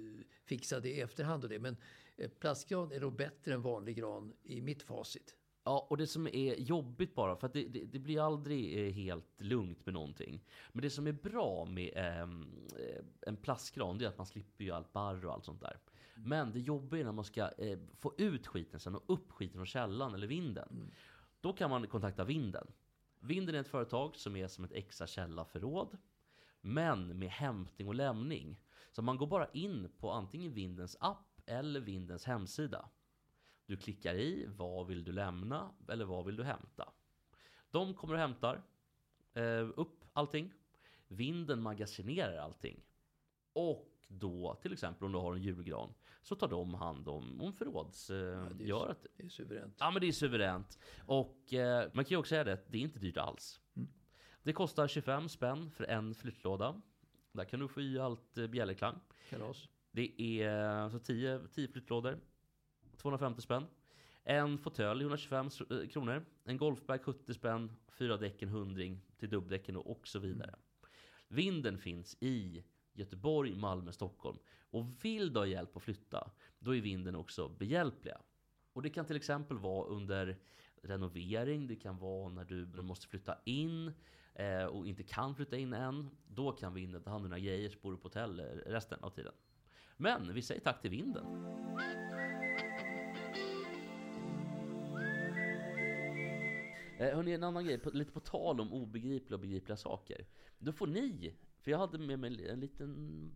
fixa det i efterhand och det. Men eh, plastgran är nog bättre än vanlig gran i mitt facit. Ja, och det som är jobbigt bara, för att det, det, det blir aldrig eh, helt lugnt med någonting. Men det som är bra med ehm, eh, en plastkran, det är att man slipper ju allt barr och allt sånt där. Men det jobbiga är när man ska eh, få ut skiten sen och upp skiten från källan eller vinden. Då kan man kontakta Vinden. Vinden är ett företag som är som ett extra källarförråd. Men med hämtning och lämning. Så man går bara in på antingen Vindens app eller Vindens hemsida. Du klickar i vad vill du lämna eller vad vill du hämta. De kommer och hämtar eh, upp allting. Vinden magasinerar allting. Och då, till exempel om du har en julgran, så tar de hand om, om förrådsgöret. Det är suveränt. Ja men det är suveränt. Och eh, man kan ju också säga det, det är inte dyrt alls. Mm. Det kostar 25 spänn för en flyttlåda. Där kan du få i allt eh, bjällerklang. Kalas. Det är alltså 10, 10 flyttlådor. 250 spänn. En fåtölj 125 s- eh, kronor. En golfbag 70 spänn. Fyra däck en hundring till dubbdäcken och och så vidare. Vinden finns i Göteborg, Malmö, Stockholm. Och vill du ha hjälp att flytta, då är vinden också behjälpliga. Och det kan till exempel vara under renovering, det kan vara när du måste flytta in eh, och inte kan flytta in än. Då kan vinden ta hand om dina grejer så bor du på hotell resten av tiden. Men vi säger tack till vinden. Eh, hörni, en annan grej, på, lite på tal om obegripliga och begripliga saker. Då får ni, för jag hade med mig en liten,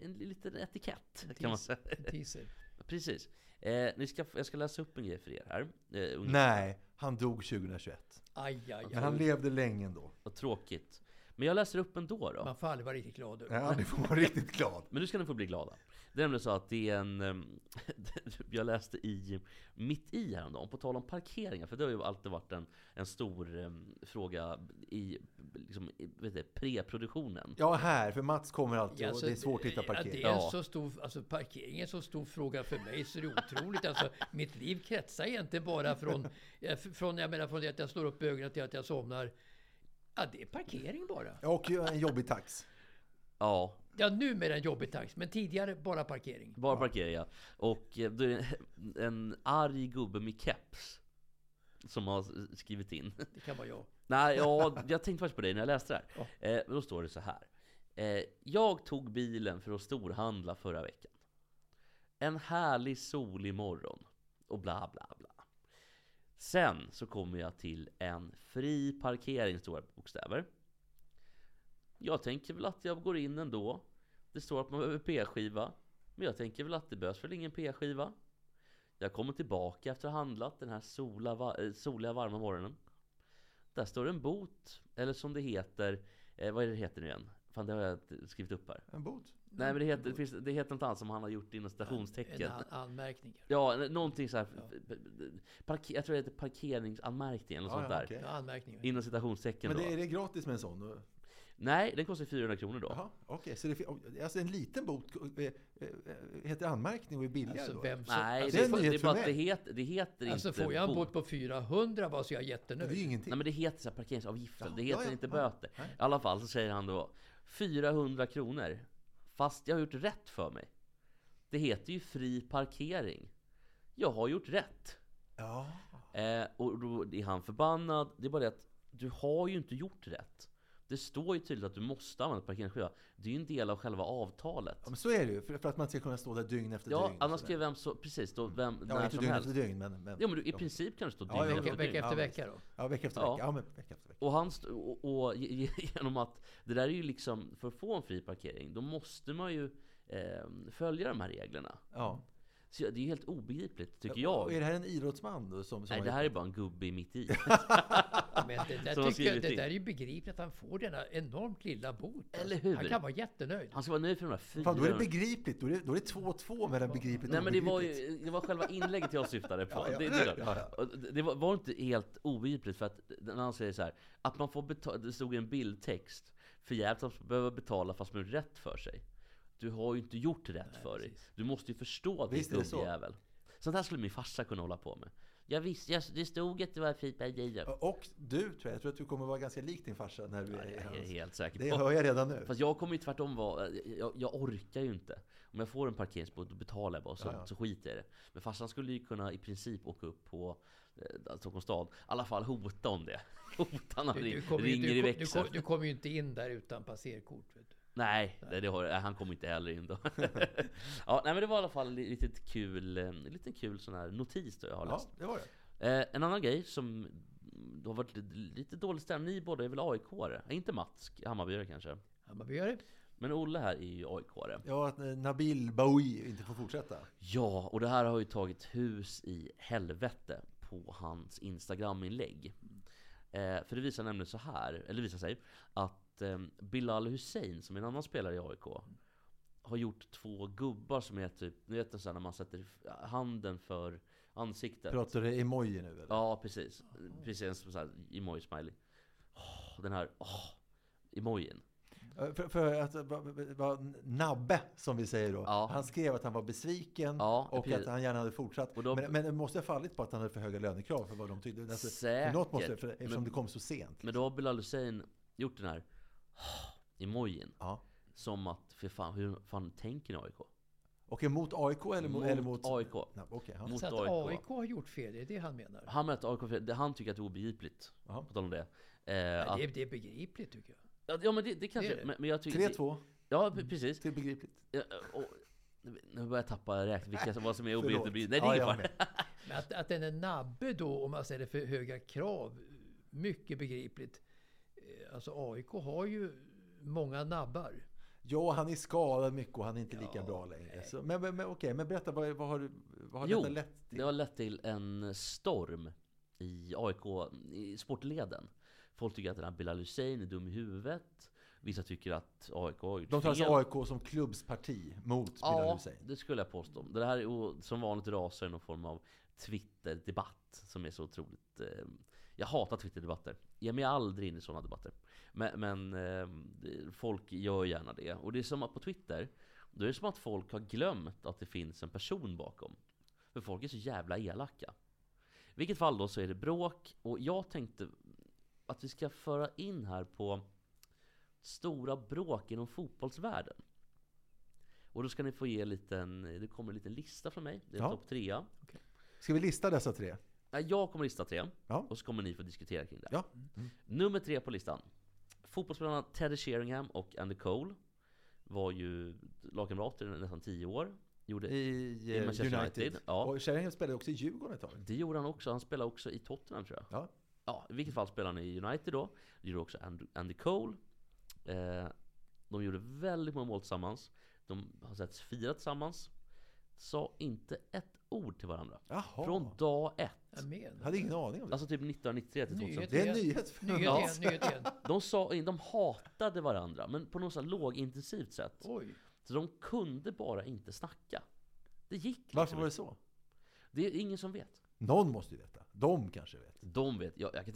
en liten etikett kan man säga. En teaser. Precis. Eh, ni ska, jag ska läsa upp en grej för er här. Eh. Nej, han dog 2021. Aj, aj, Men han aj. levde länge ändå. Vad tråkigt. Men jag läser upp ändå då. Man får aldrig vara riktigt glad. över. Ja, ni får vara riktigt glad. Men nu ska ni få bli glada. Det är nämligen så att det är en... ehm, jag läste i Mitt i häromdagen, på tal om parkeringar, för det har ju alltid varit en, en stor ehm, fråga i, liksom, i vet du, preproduktionen. Ja, här, för Mats kommer alltid Ja, och alltså, det är svårt att hitta Ja, parkering. det är en Ja. så stor, alltså parkering är en så stor fråga för mig så det är otroligt. Alltså, mitt liv kretsar egentligen bara från, eh, från, jag menar, från det att jag slår upp ögonen till att jag somnar. Ja, det är parkering bara. Och en jobbig tax. Ja, Ja, numera en jobbig tax, men tidigare bara parkering. bara parkering ja. Och eh, då är det en arg gubbe med keps som har skrivit in. Det kan vara jag. Nej, ja, jag tänkte faktiskt på det när jag läste det här. Eh, då står det så här. Eh, jag tog bilen för att storhandla förra veckan. En härlig solig morgon. Och bla bla bla. Sen så kommer jag till en fri parkering, stora bokstäver. Jag tänker väl att jag går in ändå. Det står att man behöver p-skiva. Men jag tänker väl att det behövs väl ingen p-skiva. Jag kommer tillbaka efter att ha handlat den här sola, va- eh, soliga varma morgonen. Där står en bot, eller som det heter, eh, vad är det det heter nu igen? Fan det har jag skrivit upp här. En bot. Nej men det heter, det finns, det heter något annat som han har gjort inom citationstecken. En an- anmärkning. Ja, någonting så här. Parker, jag tror det heter parkeringsanmärkning eller något Ja, sånt ja, där. Ja, anmärkning. Inom citationstecken Men då. det, är det gratis med en sån? Nej, den kostar 400 kronor då. Jaha, okej. Så det, fin- alltså en liten bot eh, eh, heter anmärkning och är billigare Alltså, då? som, Nej, alltså, det, är, det är bara att det heter, det heter alltså inte får jag en bot. på 400 bara så är jag Men jättenöjd. det är ingenting. Nej men det heter så här parkeringsavgiften, Ja, det heter ja, ja, inte ja. böter. Nej. I alla fall så säger han då 400 kronor. Fast jag har gjort rätt för mig. Det heter ju fri parkering. Jag har gjort rätt. Ja. Eh, och då är han förbannad. Det är bara det att du har ju inte gjort rätt. Det står ju tydligt att du måste använda parkeringsskiva. Det är ju en del av själva avtalet. ja, men så är det ju. För, för att man ska kunna stå där dygn efter Ja, dygn. och annars ska ju vem så, precis då, vem, Ja, när inte som dygn helst. efter dygn, men... men Ja men du, i ja. princip kan det stå Ja, dygn ja, efter Vecka, dygn. vecka efter Ja, vecka då. Ja, vecka efter Ja. vecka. Ja, men vecka efter vecka. Och, han st- och, och ge- ge- genom att det där är ju liksom, för att få en fri parkering, då måste man ju eh, följa de här reglerna. Ja. Så det är ju helt obegripligt, tycker Och är jag. det här en idrottsman då? Som, som Nej, det här är bara en gubbe i mitt i. Men det där, tycker jag, det där är ju begripligt att han får denna enormt lilla bot. Eller hur? Han kan vara jättenöjd. Han ska vara nöjd för de här fyra... Fan, då är det begripligt. Då är det, då är det två och två mellan begripligt Nej och men det var ju det var själva inlägget jag syftade på. Ja, ja. Det, det, är. Ja, det- det var, var inte helt obegripligt för att när han säger så här att man får betala, det stod i en bildtext för jävligt att man behöver betala fast man har rätt för sig. Du har ju inte gjort rätt för dig. Du måste ju förstå att Visst det är är så. gubbjävel. Sånt här skulle min farsa kunna hålla på med. Jag visste, jag, det stod att det var fint med dig. Och du, tror jag, jag tror att du kommer vara ganska lik din farsa när du är i Jag är hans... helt säker Det hör jag redan nu. Fast jag kommer ju tvärtom vara, jag, jag orkar ju inte. Om jag får en parkeringsbot, då betalar jag bara så, Ja, ja. så skiter jag i det. Men farsan skulle ju kunna i princip åka upp på eh, Stockholms stad. I alla fall hota om det. Hota när han Du, ring, du, kommer, ju- ringer du, i du, växeln. kom, du kommer ju inte in där utan passerkort. Vet du. Nej, nej. Det nej, han kommer inte heller in då. ja, nej men det var i alla fall lite kul, en liten kul sån här notis då jag har Ja, läst. det var det. Eh, en annan grej som det har varit lite, dålig stämning, ni båda är väl AIK-are? Eh, Inte Mats, Hammarbyare kanske? Hammarbyare. Men Olle här är ju AIK-are. Ja, att eh, Nabil Baoui inte får fortsätta. Ja, och det här har ju tagit hus i helvete på hans Instagram-inlägg. Eh, för det visar nämligen så här, eller det visar sig, att eh, Bilal Hussein, som är en annan spelare i AIK, har gjort två gubbar som är typ, ni vet så när man sätter handen för ansiktet. Pratar du emoji nu eller? Ja, precis. Precis en sån här emoji-smiley. Åh, den här, åh, emojin. Eh, För, för att va- va- va- Nabbe, som vi säger då, Ja. han skrev att han var besviken Ja, och precis. att han gärna hade fortsatt. Då- men, men det måste ha fallit på att han hade för höga lönekrav för vad de tyckte. Alltså, för något måste, Säkert. för, eftersom Men- det kom så sent. Men då har Bilal Hussein gjort den här emojin. Ja. Som att, för fan, hur fan tänker ni AIK? Okej, mot AIK eller mot... Mot eller mot AIK. Nej, okej, ja. Mot Så att AIK. AIK har gjort fel, det är det han menar. Han menar att AIK, det- han tycker att det är obegripligt. Jaha. På tal om det. Eh, Nej, att, det, är, det är begripligt tycker jag. ja, ja men det, det kanske, Det är det. men, men jag tycker... 3-2 Ja, pre- precis. till begripligt. Ja, och, nu börjar jag tappa räkning, vilka som, vad som är obegripligt. Nej, det Ja, är jag ingen fara. Men att, att den är nabbe då, om man ställer för höga krav, mycket begripligt. Alltså AIK har ju många nabbar. Ja, han är skadad mycket och han är inte lika Ja, bra längre. Så, men, men, men okej, men berätta, vad, vad har, du- vad har Jo, detta lett till? det har lett till en storm i AIK, i sportleden. Folk tycker att den här Bilal Hussein är dum i huvudet. Vissa tycker att AIK har gjort De tar fel. alltså AIK som klubbsparti mot Bilal Ja, Hussein. det skulle jag påstå. Det här är som vanligt rasar i någon form av Twitter-debatt som är så otroligt... Eh, jag hatar Twitter-debatter. Jag mig aldrig in i sådana debatter. Men, men eh, det- folk gör gärna det. Och det är som att på Twitter, då är det som att folk har glömt att det finns en person bakom. För folk är så jävla elaka. I vilket fall då så är det bråk, och jag tänkte att vi ska föra in här på stora bråk inom fotbollsvärlden. Och då ska ni få ge en liten, det kommer en liten lista från mig. Det är Ja. topp trea. Ska vi lista dessa tre? Jag kommer lista tre, Ja. och så kommer ni få diskutera kring det. Ja. Nummer tre på listan. Fotbollsspelarna Teddy Sheringham och Andy Cole var ju lagkamrater i nästan tio år. Gjorde, I, I eh, Manchester United. United, ja. Och Sheringham spelade också i Djurgården ett tag. det gjorde han också. Han spelade också i Tottenham tror jag. Ja. Ja, i vilket fall spelade han i United då. Det gjorde också Andy, Andy Cole. Eh, de gjorde väldigt många mål tillsammans. De har setts fira tillsammans. Sa inte ett ord till varandra. Jaha. Från dag ett. Jag menar. hade ingen aning om det. Alltså typ 1993 till 2000. Nyhet Det är en nyhet. Nyhet Ja. igen, nyhet igen. De sa de hatade varandra, men på något lågintensivt sätt. Oj. Så de kunde bara inte snacka. Det gick liksom Varför var det inte. så? Det är ingen som vet. Någon måste ju veta. De kanske vet. De vet. Jag, jag kan,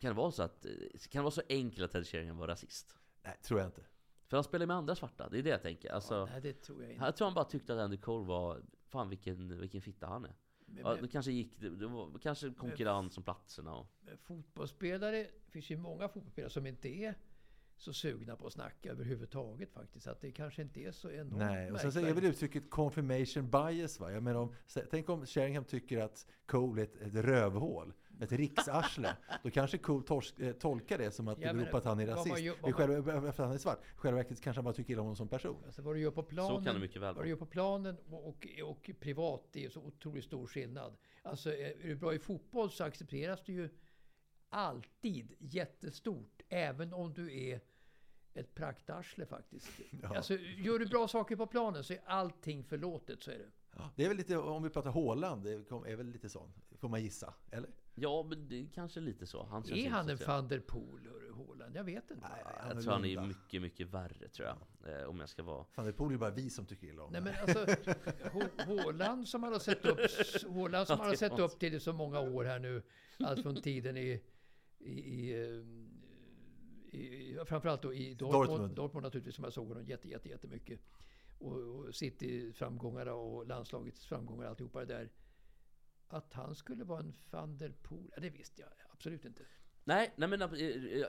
kan det vara så att... Kan det vara så enkelt att Ted Sheringham var rasist? Nej, tror jag inte. För han spelar med andra svarta, det är det jag tänker. Alltså, Nej, det tror jag inte. jag tror han bara tyckte att Andy Cole var... Fan vilken, vilken fitta han är. Men, Ja, det kanske gick... Det, det var kanske konkurrens om platserna och... men fotbollsspelare, det finns ju många fotbollsspelare som inte är så sugna på att snacka överhuvudtaget faktiskt. Att det kanske inte är så enormt Nej, och sen så är väl uttrycket confirmation bias va? Jag menar om, tänk om Sheringham tycker att Cole är ett, ett rövhål, ett riksarsle. då kanske Cole tors, eh, tolkar det som att det Ja, beror men på att han är vad rasist. vad man- själva, för att han är svart. Själva verket kanske han bara tycker illa om honom som person. Alltså vad du gör på planen, Så kan det mycket väl vad vara. du gör på planen och, och, och privat, det är så otroligt stor skillnad. Alltså är du bra i fotboll så accepteras du ju alltid jättestort, även om du är ett praktarsle faktiskt. Alltså, gör du bra saker på planen så är allting förlåtet, så är det. Det är väl lite, om vi pratar Håland, det är väl lite sån, får man gissa? Eller? Ja, men det är kanske lite så. Han Är han en van der Poel, hörru, Haaland? Jag vet inte. Nej, Jag tror han är mycket, mycket värre tror jag. Eh, om jag ska vara... Fan, det är bara vi som tycker illa om Nej men alltså, Hå- Håland som man har sett upp, Håland som man har sett upp till i så många år här nu. Allt från tiden i, i, i, eh, i framförallt då i Dortmund, Dortmund. Dortmund. naturligtvis som jag såg honom jätte, jätte, jättemycket. Och, och City-framgångarna och landslagets framgångar alltihopa det där. Att han skulle vara en van der Poel? Ja, det visste jag absolut inte. Nej, nej men eh,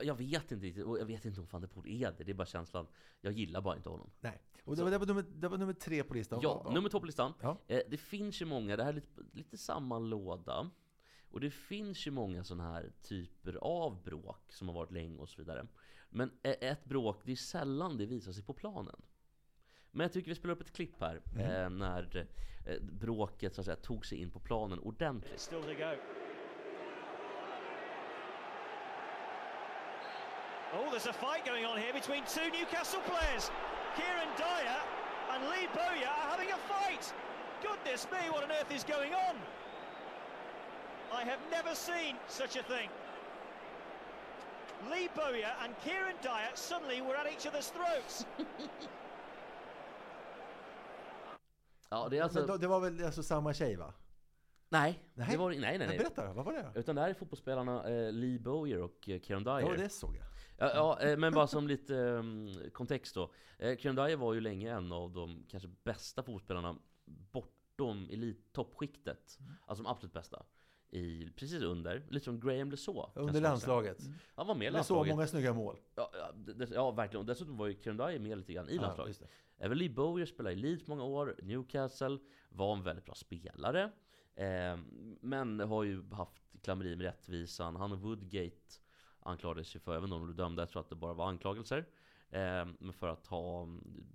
jag vet inte riktigt. Och jag vet inte om van der Poel är det. Det är bara känslan. Jag gillar bara inte honom. Nej. Och det var, det, var nummer, det var nummer tre på listan. Ja, nummer två på listan. Ja. Eh, det finns ju många, det här är lite, lite samma låda. Och det finns ju många sådana här typer av bråk som har varit länge och så vidare. Men eh, ett bråk, det är sällan det visar sig på planen. Men jag tycker vi spelar upp ett klipp här, eh, när eh, bråket så att säga tog sig in på planen ordentligt. Still to go. Oh, there's a fight going on here between two Newcastle players. Kieran Dyer and Lee Bowyer are having a fight. Goodness me, what on earth is going on? I have never seen such a thing. Lee Bowyer and Kieran Dyer suddenly were at each other's throats. Ja, det är Men alltså... då- det var väl alltså samma tjej va? Nej, Nej. det var, nej, nej, nej. Berätta då, vad var det? Utan det här är fotbollsspelarna eh, Lee Bowyer och eh, Kieran Dyer. Ja, det såg jag. Ja, ja, eh, men bara som lite um, kontext då. Eh, Kieran Dyer var ju länge en av de kanske bästa fotbollsspelarna bortom elit-toppskiktet. Alltså de absolut bästa. I, precis under, lite som Graham LeSaw. Under landslaget. Han var med i Det så landslaget. många snygga mål. Ja, ja, det- ja, verkligen. Och dessutom var ju Kieran Dyer med lite grann i Ja, landslaget. just Lee Bowyer spelade i Leeds många år, Newcastle, var en väldigt bra spelare. Eh, men har ju haft klammeri med rättvisan. Han och Woodgate anklagades ju för, även om de blev dömda, jag tror att det bara var anklagelser. Eh, men för att ha mm,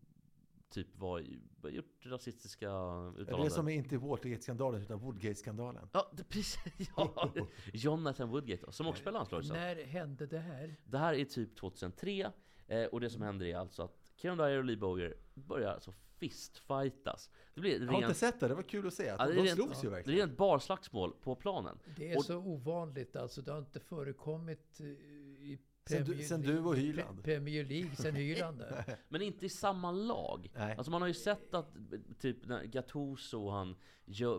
typ var, gjort rasistiska Är det uttalanden. som är inte Watergate-skandalen utan Woodgate-skandalen? Ja, det, precis. Ja, Jonathan Woodgate då, som också spelar landslaget. När hände det här? Det här är typ 2003 eh, och det som händer är alltså att Kieran Dyer och Lee Bowyer börjar alltså fistfightas. Det blir Jag har inte rent, sett det, det var kul att se. ja, Att det är de rent, slogs ju det är verkligen. rent barslagsmål på planen. Det är Och- så ovanligt alltså. Det har inte förekommit eh, i Sen du- Premier sen League- du och Hyland. Pre- Premier League, sen Hyland. Men inte i samma lag. Nej. Alltså man har ju sett att typ när Gattuso och han,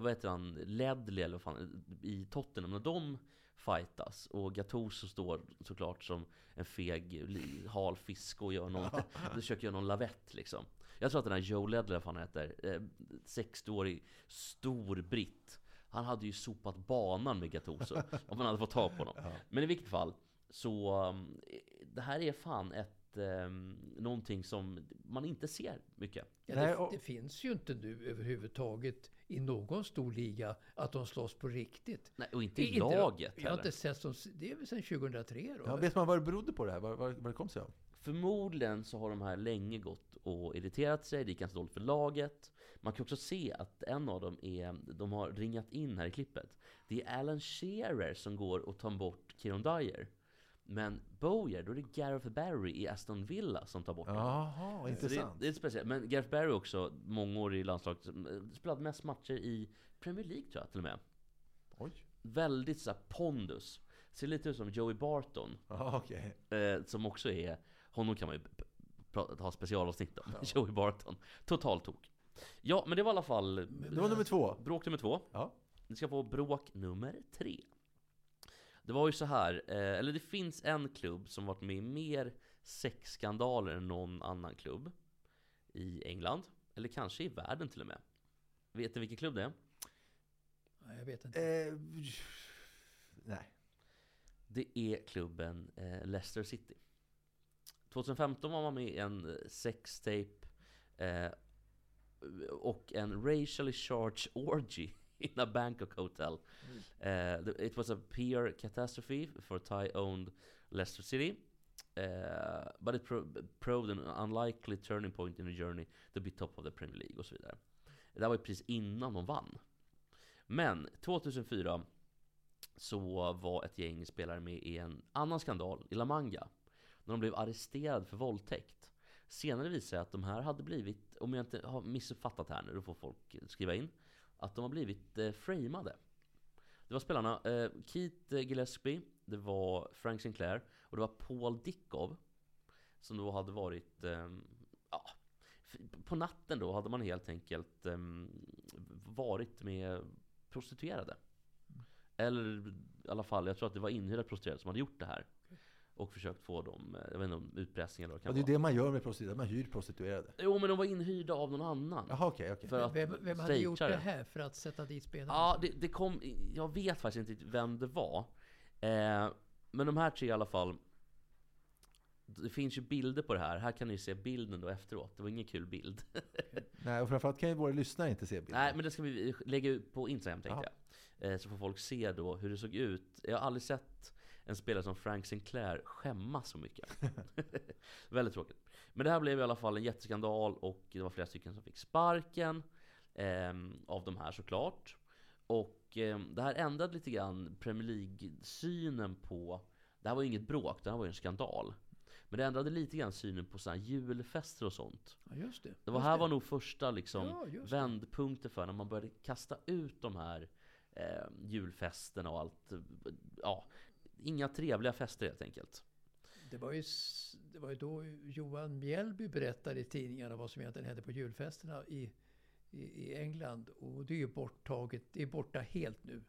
vad heter han, Ledley eller vad fan, i Tottenham, när de fightas och Gattuso står såklart som en feg, hal fisk och gör någon, försöker göra någon lavett liksom. Jag tror att den här Joe fan han heter, eh, 60-årig stor britt. Han hade ju sopat banan med Gattuso om man hade fått tag på honom. Men i vilket fall, så um, det här är fan ett um, någonting som man inte ser mycket. Ja, det, det finns ju inte nu överhuvudtaget i någon stor liga att de slåss på riktigt. Nej, och inte i Inte- laget Jag har inte sett som, det är väl sedan 2003 då? Ja, vet man vad det berodde på det här? Vad, vad, vad det kom sig av? Förmodligen så har de här länge gått och irriterat sig, det gick ganska dåligt för laget. Man kan också se att en av dem är, de har ringat in här i klippet. Det är Alan Shearer som går och tar bort Kieron Dyer. Men Bowyer, då är det Gareth Barry i Aston Villa som tar bort honom. Jaha, Så det, intressant. det är speciellt. Men Gareth Barry också, många år i landslaget, eh, spelat mest matcher i Premier League tror jag till och med. Oj. Väldigt så här, pondus. Ser lite ut som Joey Barton. Ja, okej. Eh, som också är, honom kan man ju ha specialavsnitt om. Joey Barton. Totalt tok. Ja, men det var i alla fall Det var nummer två. bråk nummer två. Ja. Ni ska få bråk nummer tre. Det var ju så här, eh, eller det finns en klubb som varit med i mer sexskandaler än någon annan klubb. I England, eller kanske i världen till och med. Vet ni vilken klubb det är? Nej, jag vet inte. Eh, nej. Det är klubben eh, Leicester City. 2015 var man med i en eh, sextape eh, och en racially charged orgy in a Bangkok hotel. The- it was a peer catastrophe for Thai-owned Leicester City. Eh, but it pro- proved an unlikely turning point in the journey to be top of the Premier League och så vidare. Det var ju precis innan de vann. Men 2004 så var ett gäng spelare med i en annan skandal i La Manga. När de blev arresterade för våldtäkt. Senare visade sig att de här hade blivit, om jag inte har missuppfattat här nu, då får folk skriva in. Att de har blivit eh, framade. Det var spelarna eh, Keith eh, Gillespie, det var Frank Sinclair och det var Paul Dickov. Som då hade varit, eh, ja, på natten då hade man helt enkelt eh, varit med prostituerade. Eller i alla fall, jag tror att det var inhyrda prostituerade som hade gjort det här och försökt få dem, eh, jag vet inte om utpressning eller vad det Och kan det är vara. det man gör med prostituerade, man hyr prostituerade. Jo men de var inhyrda av någon annan. Jaha, okej. För att Vem, vem hade gjort det här för att sätta dit spelarna? Ja, det, det kom, jag vet faktiskt inte vem det var. Eh, men de här tre i alla fall. Det finns ju bilder på det här. Här kan ni se bilden då efteråt. Det var ingen kul bild. Nej, och framförallt kan ju våra lyssnare inte se bilden. Nej, men det ska vi lägga ut på Instagram tänkte jag. Eh, så får folk se då hur det såg ut. Jag har aldrig sett en spelare som Frank Sinclair skämmas så mycket. Väldigt tråkigt. Men det här blev i alla fall en jätteskandal och det var flera stycken som fick sparken. ehm, av de här såklart. Och ehm, det här ändrade lite grann Premier League-synen på... Det här var ju inget bråk, det här var ju en skandal. Men det ändrade lite grann synen på såna här julfester och sånt. Ja, just det. Det var just här var nog första liksom Ja, det. vändpunkten för när man började kasta ut de här eh, julfesterna och allt. eh, Ja, inga trevliga fester helt enkelt. Det var, ju, det var ju då Johan Mjällby berättade i tidningarna vad som egentligen hände på julfesterna i, i, i England. Och det är ju borttaget, det är borta helt nu.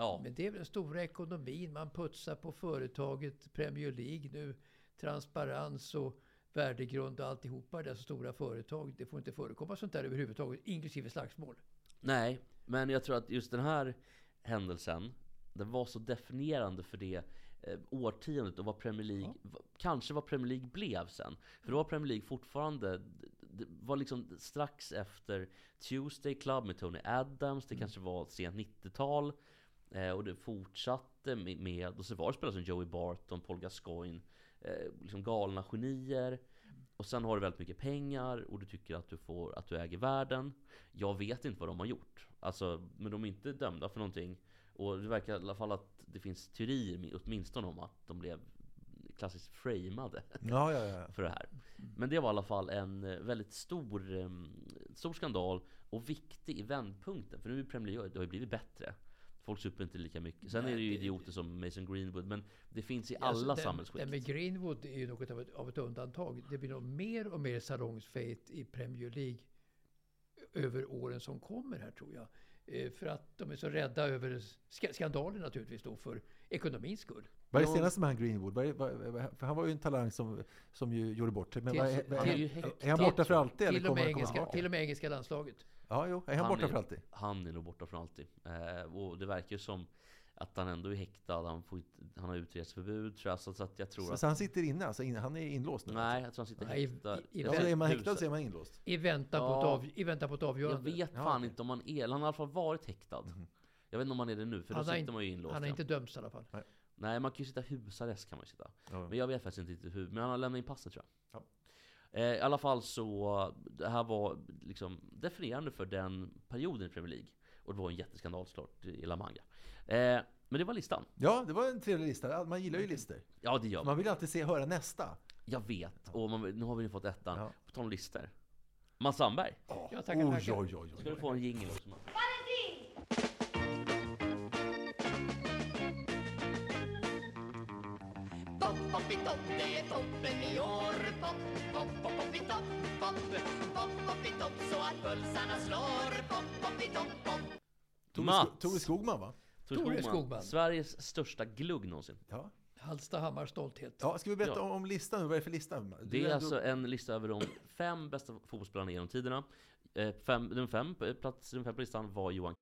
Ja, Men det är väl den stora ekonomin. Man putsar på företaget Premier League nu. Transparens och värdegrund och alltihopa. Dessa stora företag. Det får inte förekomma sånt där överhuvudtaget. Inklusive slagsmål. nej, men jag tror att just den här händelsen, den var så definierande för det eh, årtiondet och vad Premier League, v- kanske vad Premier League blev sen. För då var Premier League fortfarande, det var liksom strax efter Tuesday Club med Tony Adams, det kanske var sent 90-tal. Eh, och det fortsatte med, med och så var det spelare som Joey Barton, Paul Gascoigne, eh, liksom galna genier. Och sen har du väldigt mycket pengar och du tycker att du, får, att du äger världen. Jag vet inte vad de har gjort. Alltså, men de är inte dömda för någonting. Och det verkar i alla fall att det finns teorier mi- åtminstone om att de blev klassiskt framade Ja, ja, ja. för det här. Men det var i alla fall en eh, väldigt stor, stor skandal och viktig i vändpunkten. För nu är Premier League, det har ju blivit bättre. Folk super inte lika mycket. Sen Nej, är det ju det- idioter som Mason Greenwood, men det finns i Alltså, alla den- samhällsskikt. Den med Greenwood är ju något av ett, av ett undantag. Det blir nog mer och mer salongsfejt i Premier League över åren som kommer här tror jag. Eh, För att de är så rädda över ska- skandaler naturligtvis då för ekonomins skull. Vad är det senaste med han Greenwood? Är, vad, vad, för han var ju en talang som, som ju gjorde bort sig. Men Till- vad är, vad Han är är, är, han borta för alltid? Eller Till och, kommer med han engelska, till och med engelska landslaget. Ja, jo. Är han, borta är, för alltid? Han är nog borta för alltid. Eh, och det verkar ju som att han ändå är häktad. Han, får inte, han har utreseförbud tror jag. Så, så att jag tror Så, att... så han sitter inne? Alltså, in, han är inlåst nu? Nej, jag tror han sitter Nej, i- häktad. i- i- Ja, Jag så vet- är man häktad så är man inlåst. I väntan, på, ett Ja. av, I väntan på ett Jag avgörande. vet Ja, fan okej. inte om han är... Han har i alla fall varit häktad. Jag vet inte om han är det nu, för då Han har sitter inte- man ju inlåst. Han har ja. inte dömts i alla fall. Nej, man kan ju sitta i husarrest kan man ju sitta. Ja. Men jag vet faktiskt inte hur. Men han har lämnat in passet tror jag. Ja. Eh, I alla fall så, det här var liksom definierande för den perioden i Premier League. Och det var en jätteskandal såklart i La Manga. Eh, men det var listan. Ja, det var en trevlig lista. Man gillar ju listor. Ja, det gör man. Man vill alltid se, höra nästa. Jag vet. Och man, nu har vi ju fått ettan. Ja. På tal om listor. Mats Sandberg. Ja, Oj, tackar, oj, tackar. oj, oj. Ska du få en jingel också? Mats? Pop, poppitopp, det är toppen i år. Pop, pop, pop, poppitopp, pop. Pop, poppitopp, så att pulsarna slår. Pop, pop. Mats! Sko- Tore Skogman va? Tore Skogman. Sveriges största glugg någonsin. Ja. Hallstahammars stolthet. ja. Ska vi berätta Ja. om, om listan? Vad är det för lista? Du Det är ändå- alltså en lista över de fem bästa fotbollsspelarna genom tiderna. Eh, fem, nummer fem, eh, plats nummer fem på listan var Johan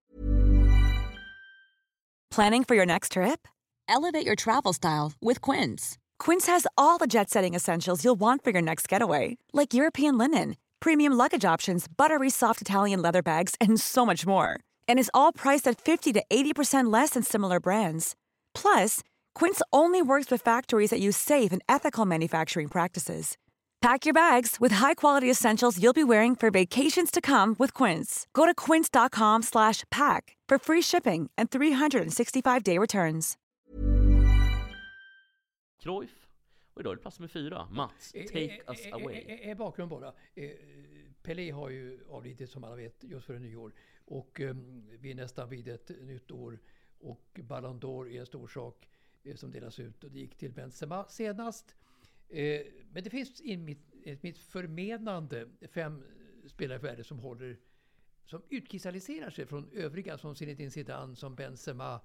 Planning for your next trip? Elevate your travel style with Quince. Quince has all the jet setting essentials you'll want for your next getaway, like European linen, premium luggage options, buttery soft Italian leather bags, and so much more. And is all priced at 50 to 80% less than similar brands. Plus, Quince only works with factories that use safe and ethical manufacturing practices. Pack your bags with high-quality essentials you'll be wearing for vacations to come with Quince. Go to quince.com slash pack for free shipping and 365-day returns. Cruyff. Och idag är det plats nummer fyra. Mats, Eh, take eh, us eh, away. eh, eh, bakgrund bara. Pelé har ju avlidit som alla vet just före nyår. Och eh, vi är nästan vid ett nytt år. Och Ballon d'Or är en stor sak eh, som delas ut. Och det gick till Benzema senast. Eh, men det finns i mitt, i mitt förmenande fem spelare i världen som håller som utkristalliserar sig från övriga som Zinedine Zidane, som Benzema,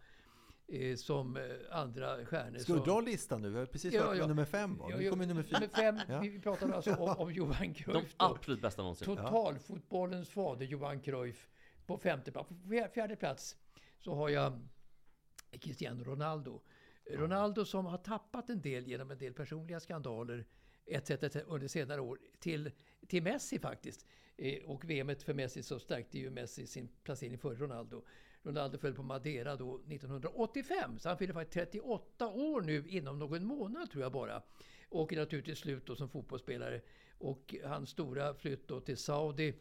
eh, som eh, andra stjärnor. Ska du dra listan nu? Vi har precis Ja, varit ja. nummer fem var. Ja, Nu kommer nummer fyra. Nummer fem, Ja. vi pratar alltså om, om Johan De Cruyff. då. absolut bästa någonsin. Totalfotbollens fader Johan Cruyff på femte plats. På fjär- fjärde plats så har jag Cristiano Ronaldo. Ronaldo som har tappat en del genom en del personliga skandaler etc. etc. under senare år till, till Messi faktiskt. Eh, och VM för Messi så stärkte ju Messi sin placering före Ronaldo. Ronaldo föll på Madeira då 1985, så han fyller faktiskt 38 år nu inom någon månad tror jag bara. Och är naturligtvis slut då som fotbollsspelare. Och hans stora flytt då till Saudi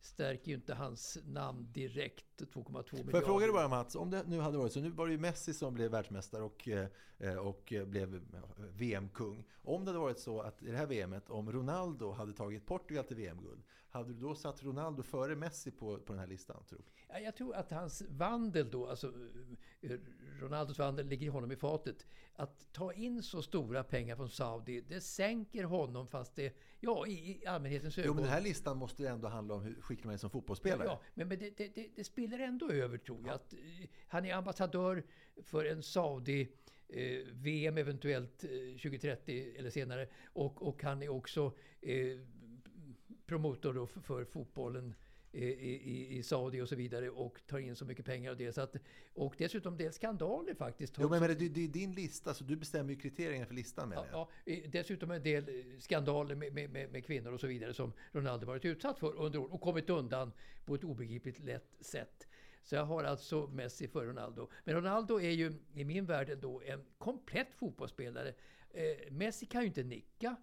stärker ju inte hans namn direkt. 2,2 miljarder. Får jag fråga dig bara Mats, om det nu hade varit så, nu var det ju Messi som blev världsmästare och, eh, och blev VM-kung. Om det hade varit så att i det här VMet, om Ronaldo hade tagit Portugal till VM-guld, hade du då satt Ronaldo före Messi på, på den här listan? Tror du? Ja, Jag tror att hans vandel då, alltså Ronaldos vandel ligger honom i fatet. Att ta in så stora pengar från Saudi, det sänker honom fast det, ja i, i allmänhetens ögon. Jo, men den här listan måste ju ändå handla om hur skicklig man är som fotbollsspelare. Ja, men, men det, det, det, det spiller ändå över tror jag. Att, eh, han är ambassadör för en Saudi eh, VM eventuellt eh, 2030 eller senare. Och, och han är också eh, promotor för, fotbollen i, i, i Saudi och så vidare och tar in så mycket pengar av det. Så att, och dessutom det är skandaler faktiskt. Jo, men, men det, det är din lista, så du bestämmer ju kriterierna för listan menar jag. Ja, dessutom en del eh, skandaler med, med, med, med kvinnor och så vidare som Ronaldo varit utsatt för under år och kommit undan på ett obegripligt lätt sätt. Så jag har alltså Messi för Ronaldo. Men Ronaldo är ju i min värld ändå en komplett fotbollsspelare. Eh, Messi kan ju inte nicka.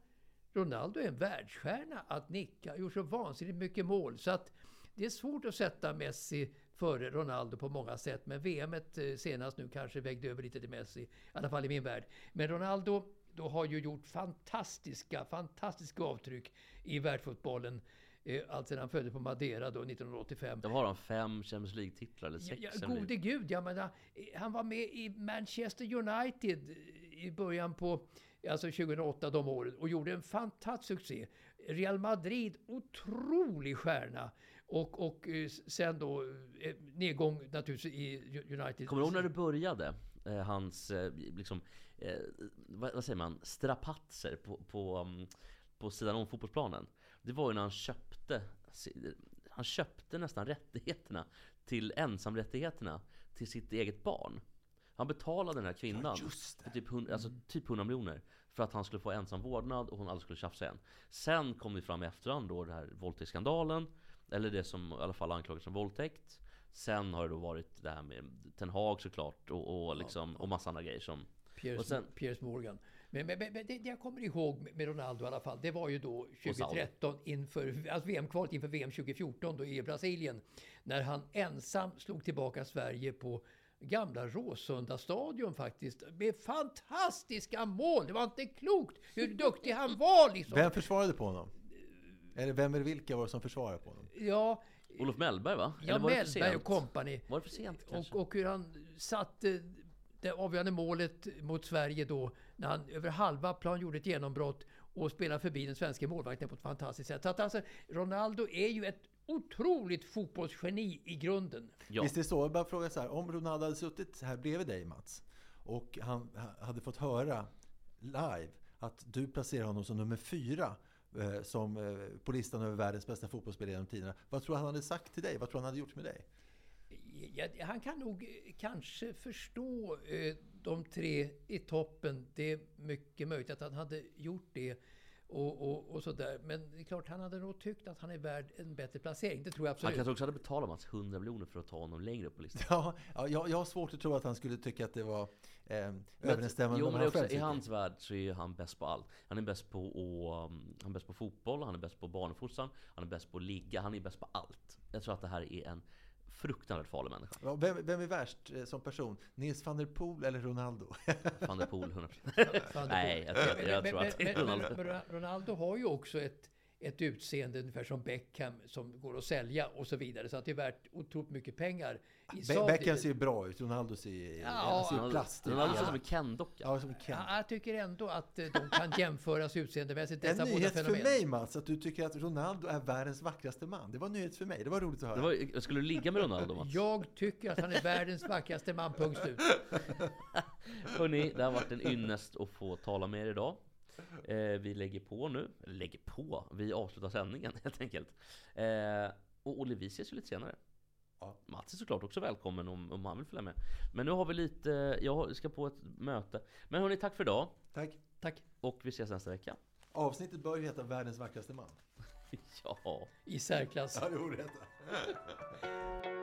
Ronaldo är en världsstjärna att nicka. Gjort så vansinnigt mycket mål. Så att det är svårt att sätta Messi före Ronaldo på många sätt. Men VM eh, senast nu kanske vägde över lite till Messi. I alla fall i min värld. Men Ronaldo då har ju gjort fantastiska, fantastiska avtryck i världsfotbollen. Eh, allt sedan han föddes på Madeira då 1985. De har de fem Champions League-titlar, eller sex ja, gode gud, jag menar, eh, han var med i Manchester United i början på alltså 2008, de åren, och gjorde en fantastisk succé. Real Madrid, otrolig stjärna. Och, och eh, sen då eh, nedgång naturligtvis i United. Kommer du ihåg när det började? Eh, hans, liksom, vad, vad säger man, strapatser på, på, um, på sidan om fotbollsplanen. Det var ju när han köpte, han köpte nästan rättigheterna till ensamrättigheterna till sitt eget barn. Han betalade den här kvinnan för typ 100, alltså typ 100 miljoner för att han skulle få ensam vårdnad och hon aldrig skulle tjafsa igen. Sen kom det fram i efterhand då, den här våldtäktsskandalen. Eller det som i alla fall anklagas som våldtäkt. Sen har det då varit det här med Ten Hag såklart och, och, liksom, och massa andra grejer som... Piers, och sen, Piers Morgan. Men, men, men det, jag kommer ihåg med- Ronaldo i alla fall, det var ju då Och Saudi. 2013 inför alltså VM-kvalet inför VM 2014 då i Brasilien. När han ensam slog tillbaka Sverige på gamla Råsunda stadion faktiskt. Med fantastiska mål! Det var inte klokt hur duktig han var liksom. Vem försvarade på honom? Eller vem eller vilka var det som försvarade på honom? Ja, Olof Mellberg va? Ja, Eller var Mellberg och company. Var det för sent kanske? Och, och hur han satte det avgörande målet mot Sverige då, när han över halva plan gjorde ett genombrott och spelade förbi den svenska målvakten på ett fantastiskt sätt. Så att alltså, Ronaldo är ju ett otroligt fotbollsgeni i grunden. Visst är det så? Jag bara fråga så här, om Ronaldo hade suttit här bredvid dig Mats och han ha- hade fått höra live att du placerar honom som nummer fyra eh, som eh, på listan över världens bästa fotbollsspelare genom tiderna. Vad tror du han hade sagt till dig? Vad tror han hade gjort med dig? Ja, han kan nog eh, kanske förstå eh, de tre i toppen. Det är mycket möjligt att han hade gjort det. Och, och, och sådär. Men det är klart, han hade nog tyckt att han är värd en bättre placering. Det tror jag Han absolut. kanske också hade betalat Mats 100 miljoner för att ta honom längre upp på listan. Ja, ja, jag, jag har svårt att tro att han skulle tycka att det var eh, Men- överensstämmande Jo med men han också, själv i hans värld så är han bäst på allt. Han är bäst på, att, um, han är bäst på fotboll, han är bäst på barnfostran, han är bäst på att ligga, han är bäst på allt. Jag tror att det här är en fruktansvärt farlig människa. Ja, Vem, vem är värst eh, som person? Nils van der Poel eller Ronaldo? Van der Poel 100%. Van der Nej, jag tror, att- jag tror att det är men, men, Ronaldo. men, men Ronaldo har ju också ett, ett utseende ungefär som Beckham som går att sälja och så vidare. Så att det är värt otroligt mycket pengar i Be- Saudi. Beckham ser ju bra ut, Ronaldo ser, Ja, han ser Ronaldo- plast ut. Ronaldo ser Ja. som en Ken-docka. Ja, som en Ken. Ja, jag tycker ändå att eh, de kan jämföras utseendemässigt, En dessa båda nyhet för mig Mats, att du tycker att Ronaldo är världens vackraste man. Det var en nyhet för mig, det var roligt att höra. Det var, skulle du ligga med Ronaldo Mats? Jag tycker att han är världens vackraste man, punkt slut. Hörni, det har varit en ynnest att få tala med er idag. Eh, vi lägger på nu, lägger på, vi avslutar sändningen helt enkelt. Eh, och Olle, vi ses ju lite senare. Ja. Mats är såklart också välkommen om, om han vill följa med. Men nu har vi lite, jag ska på ett möte. Men hörni, tack för idag. Tack. Tack. Och vi ses nästa vecka. Avsnittet bör ju heta Världens vackraste man. Ja. I särklass. Ja, det borde det heta.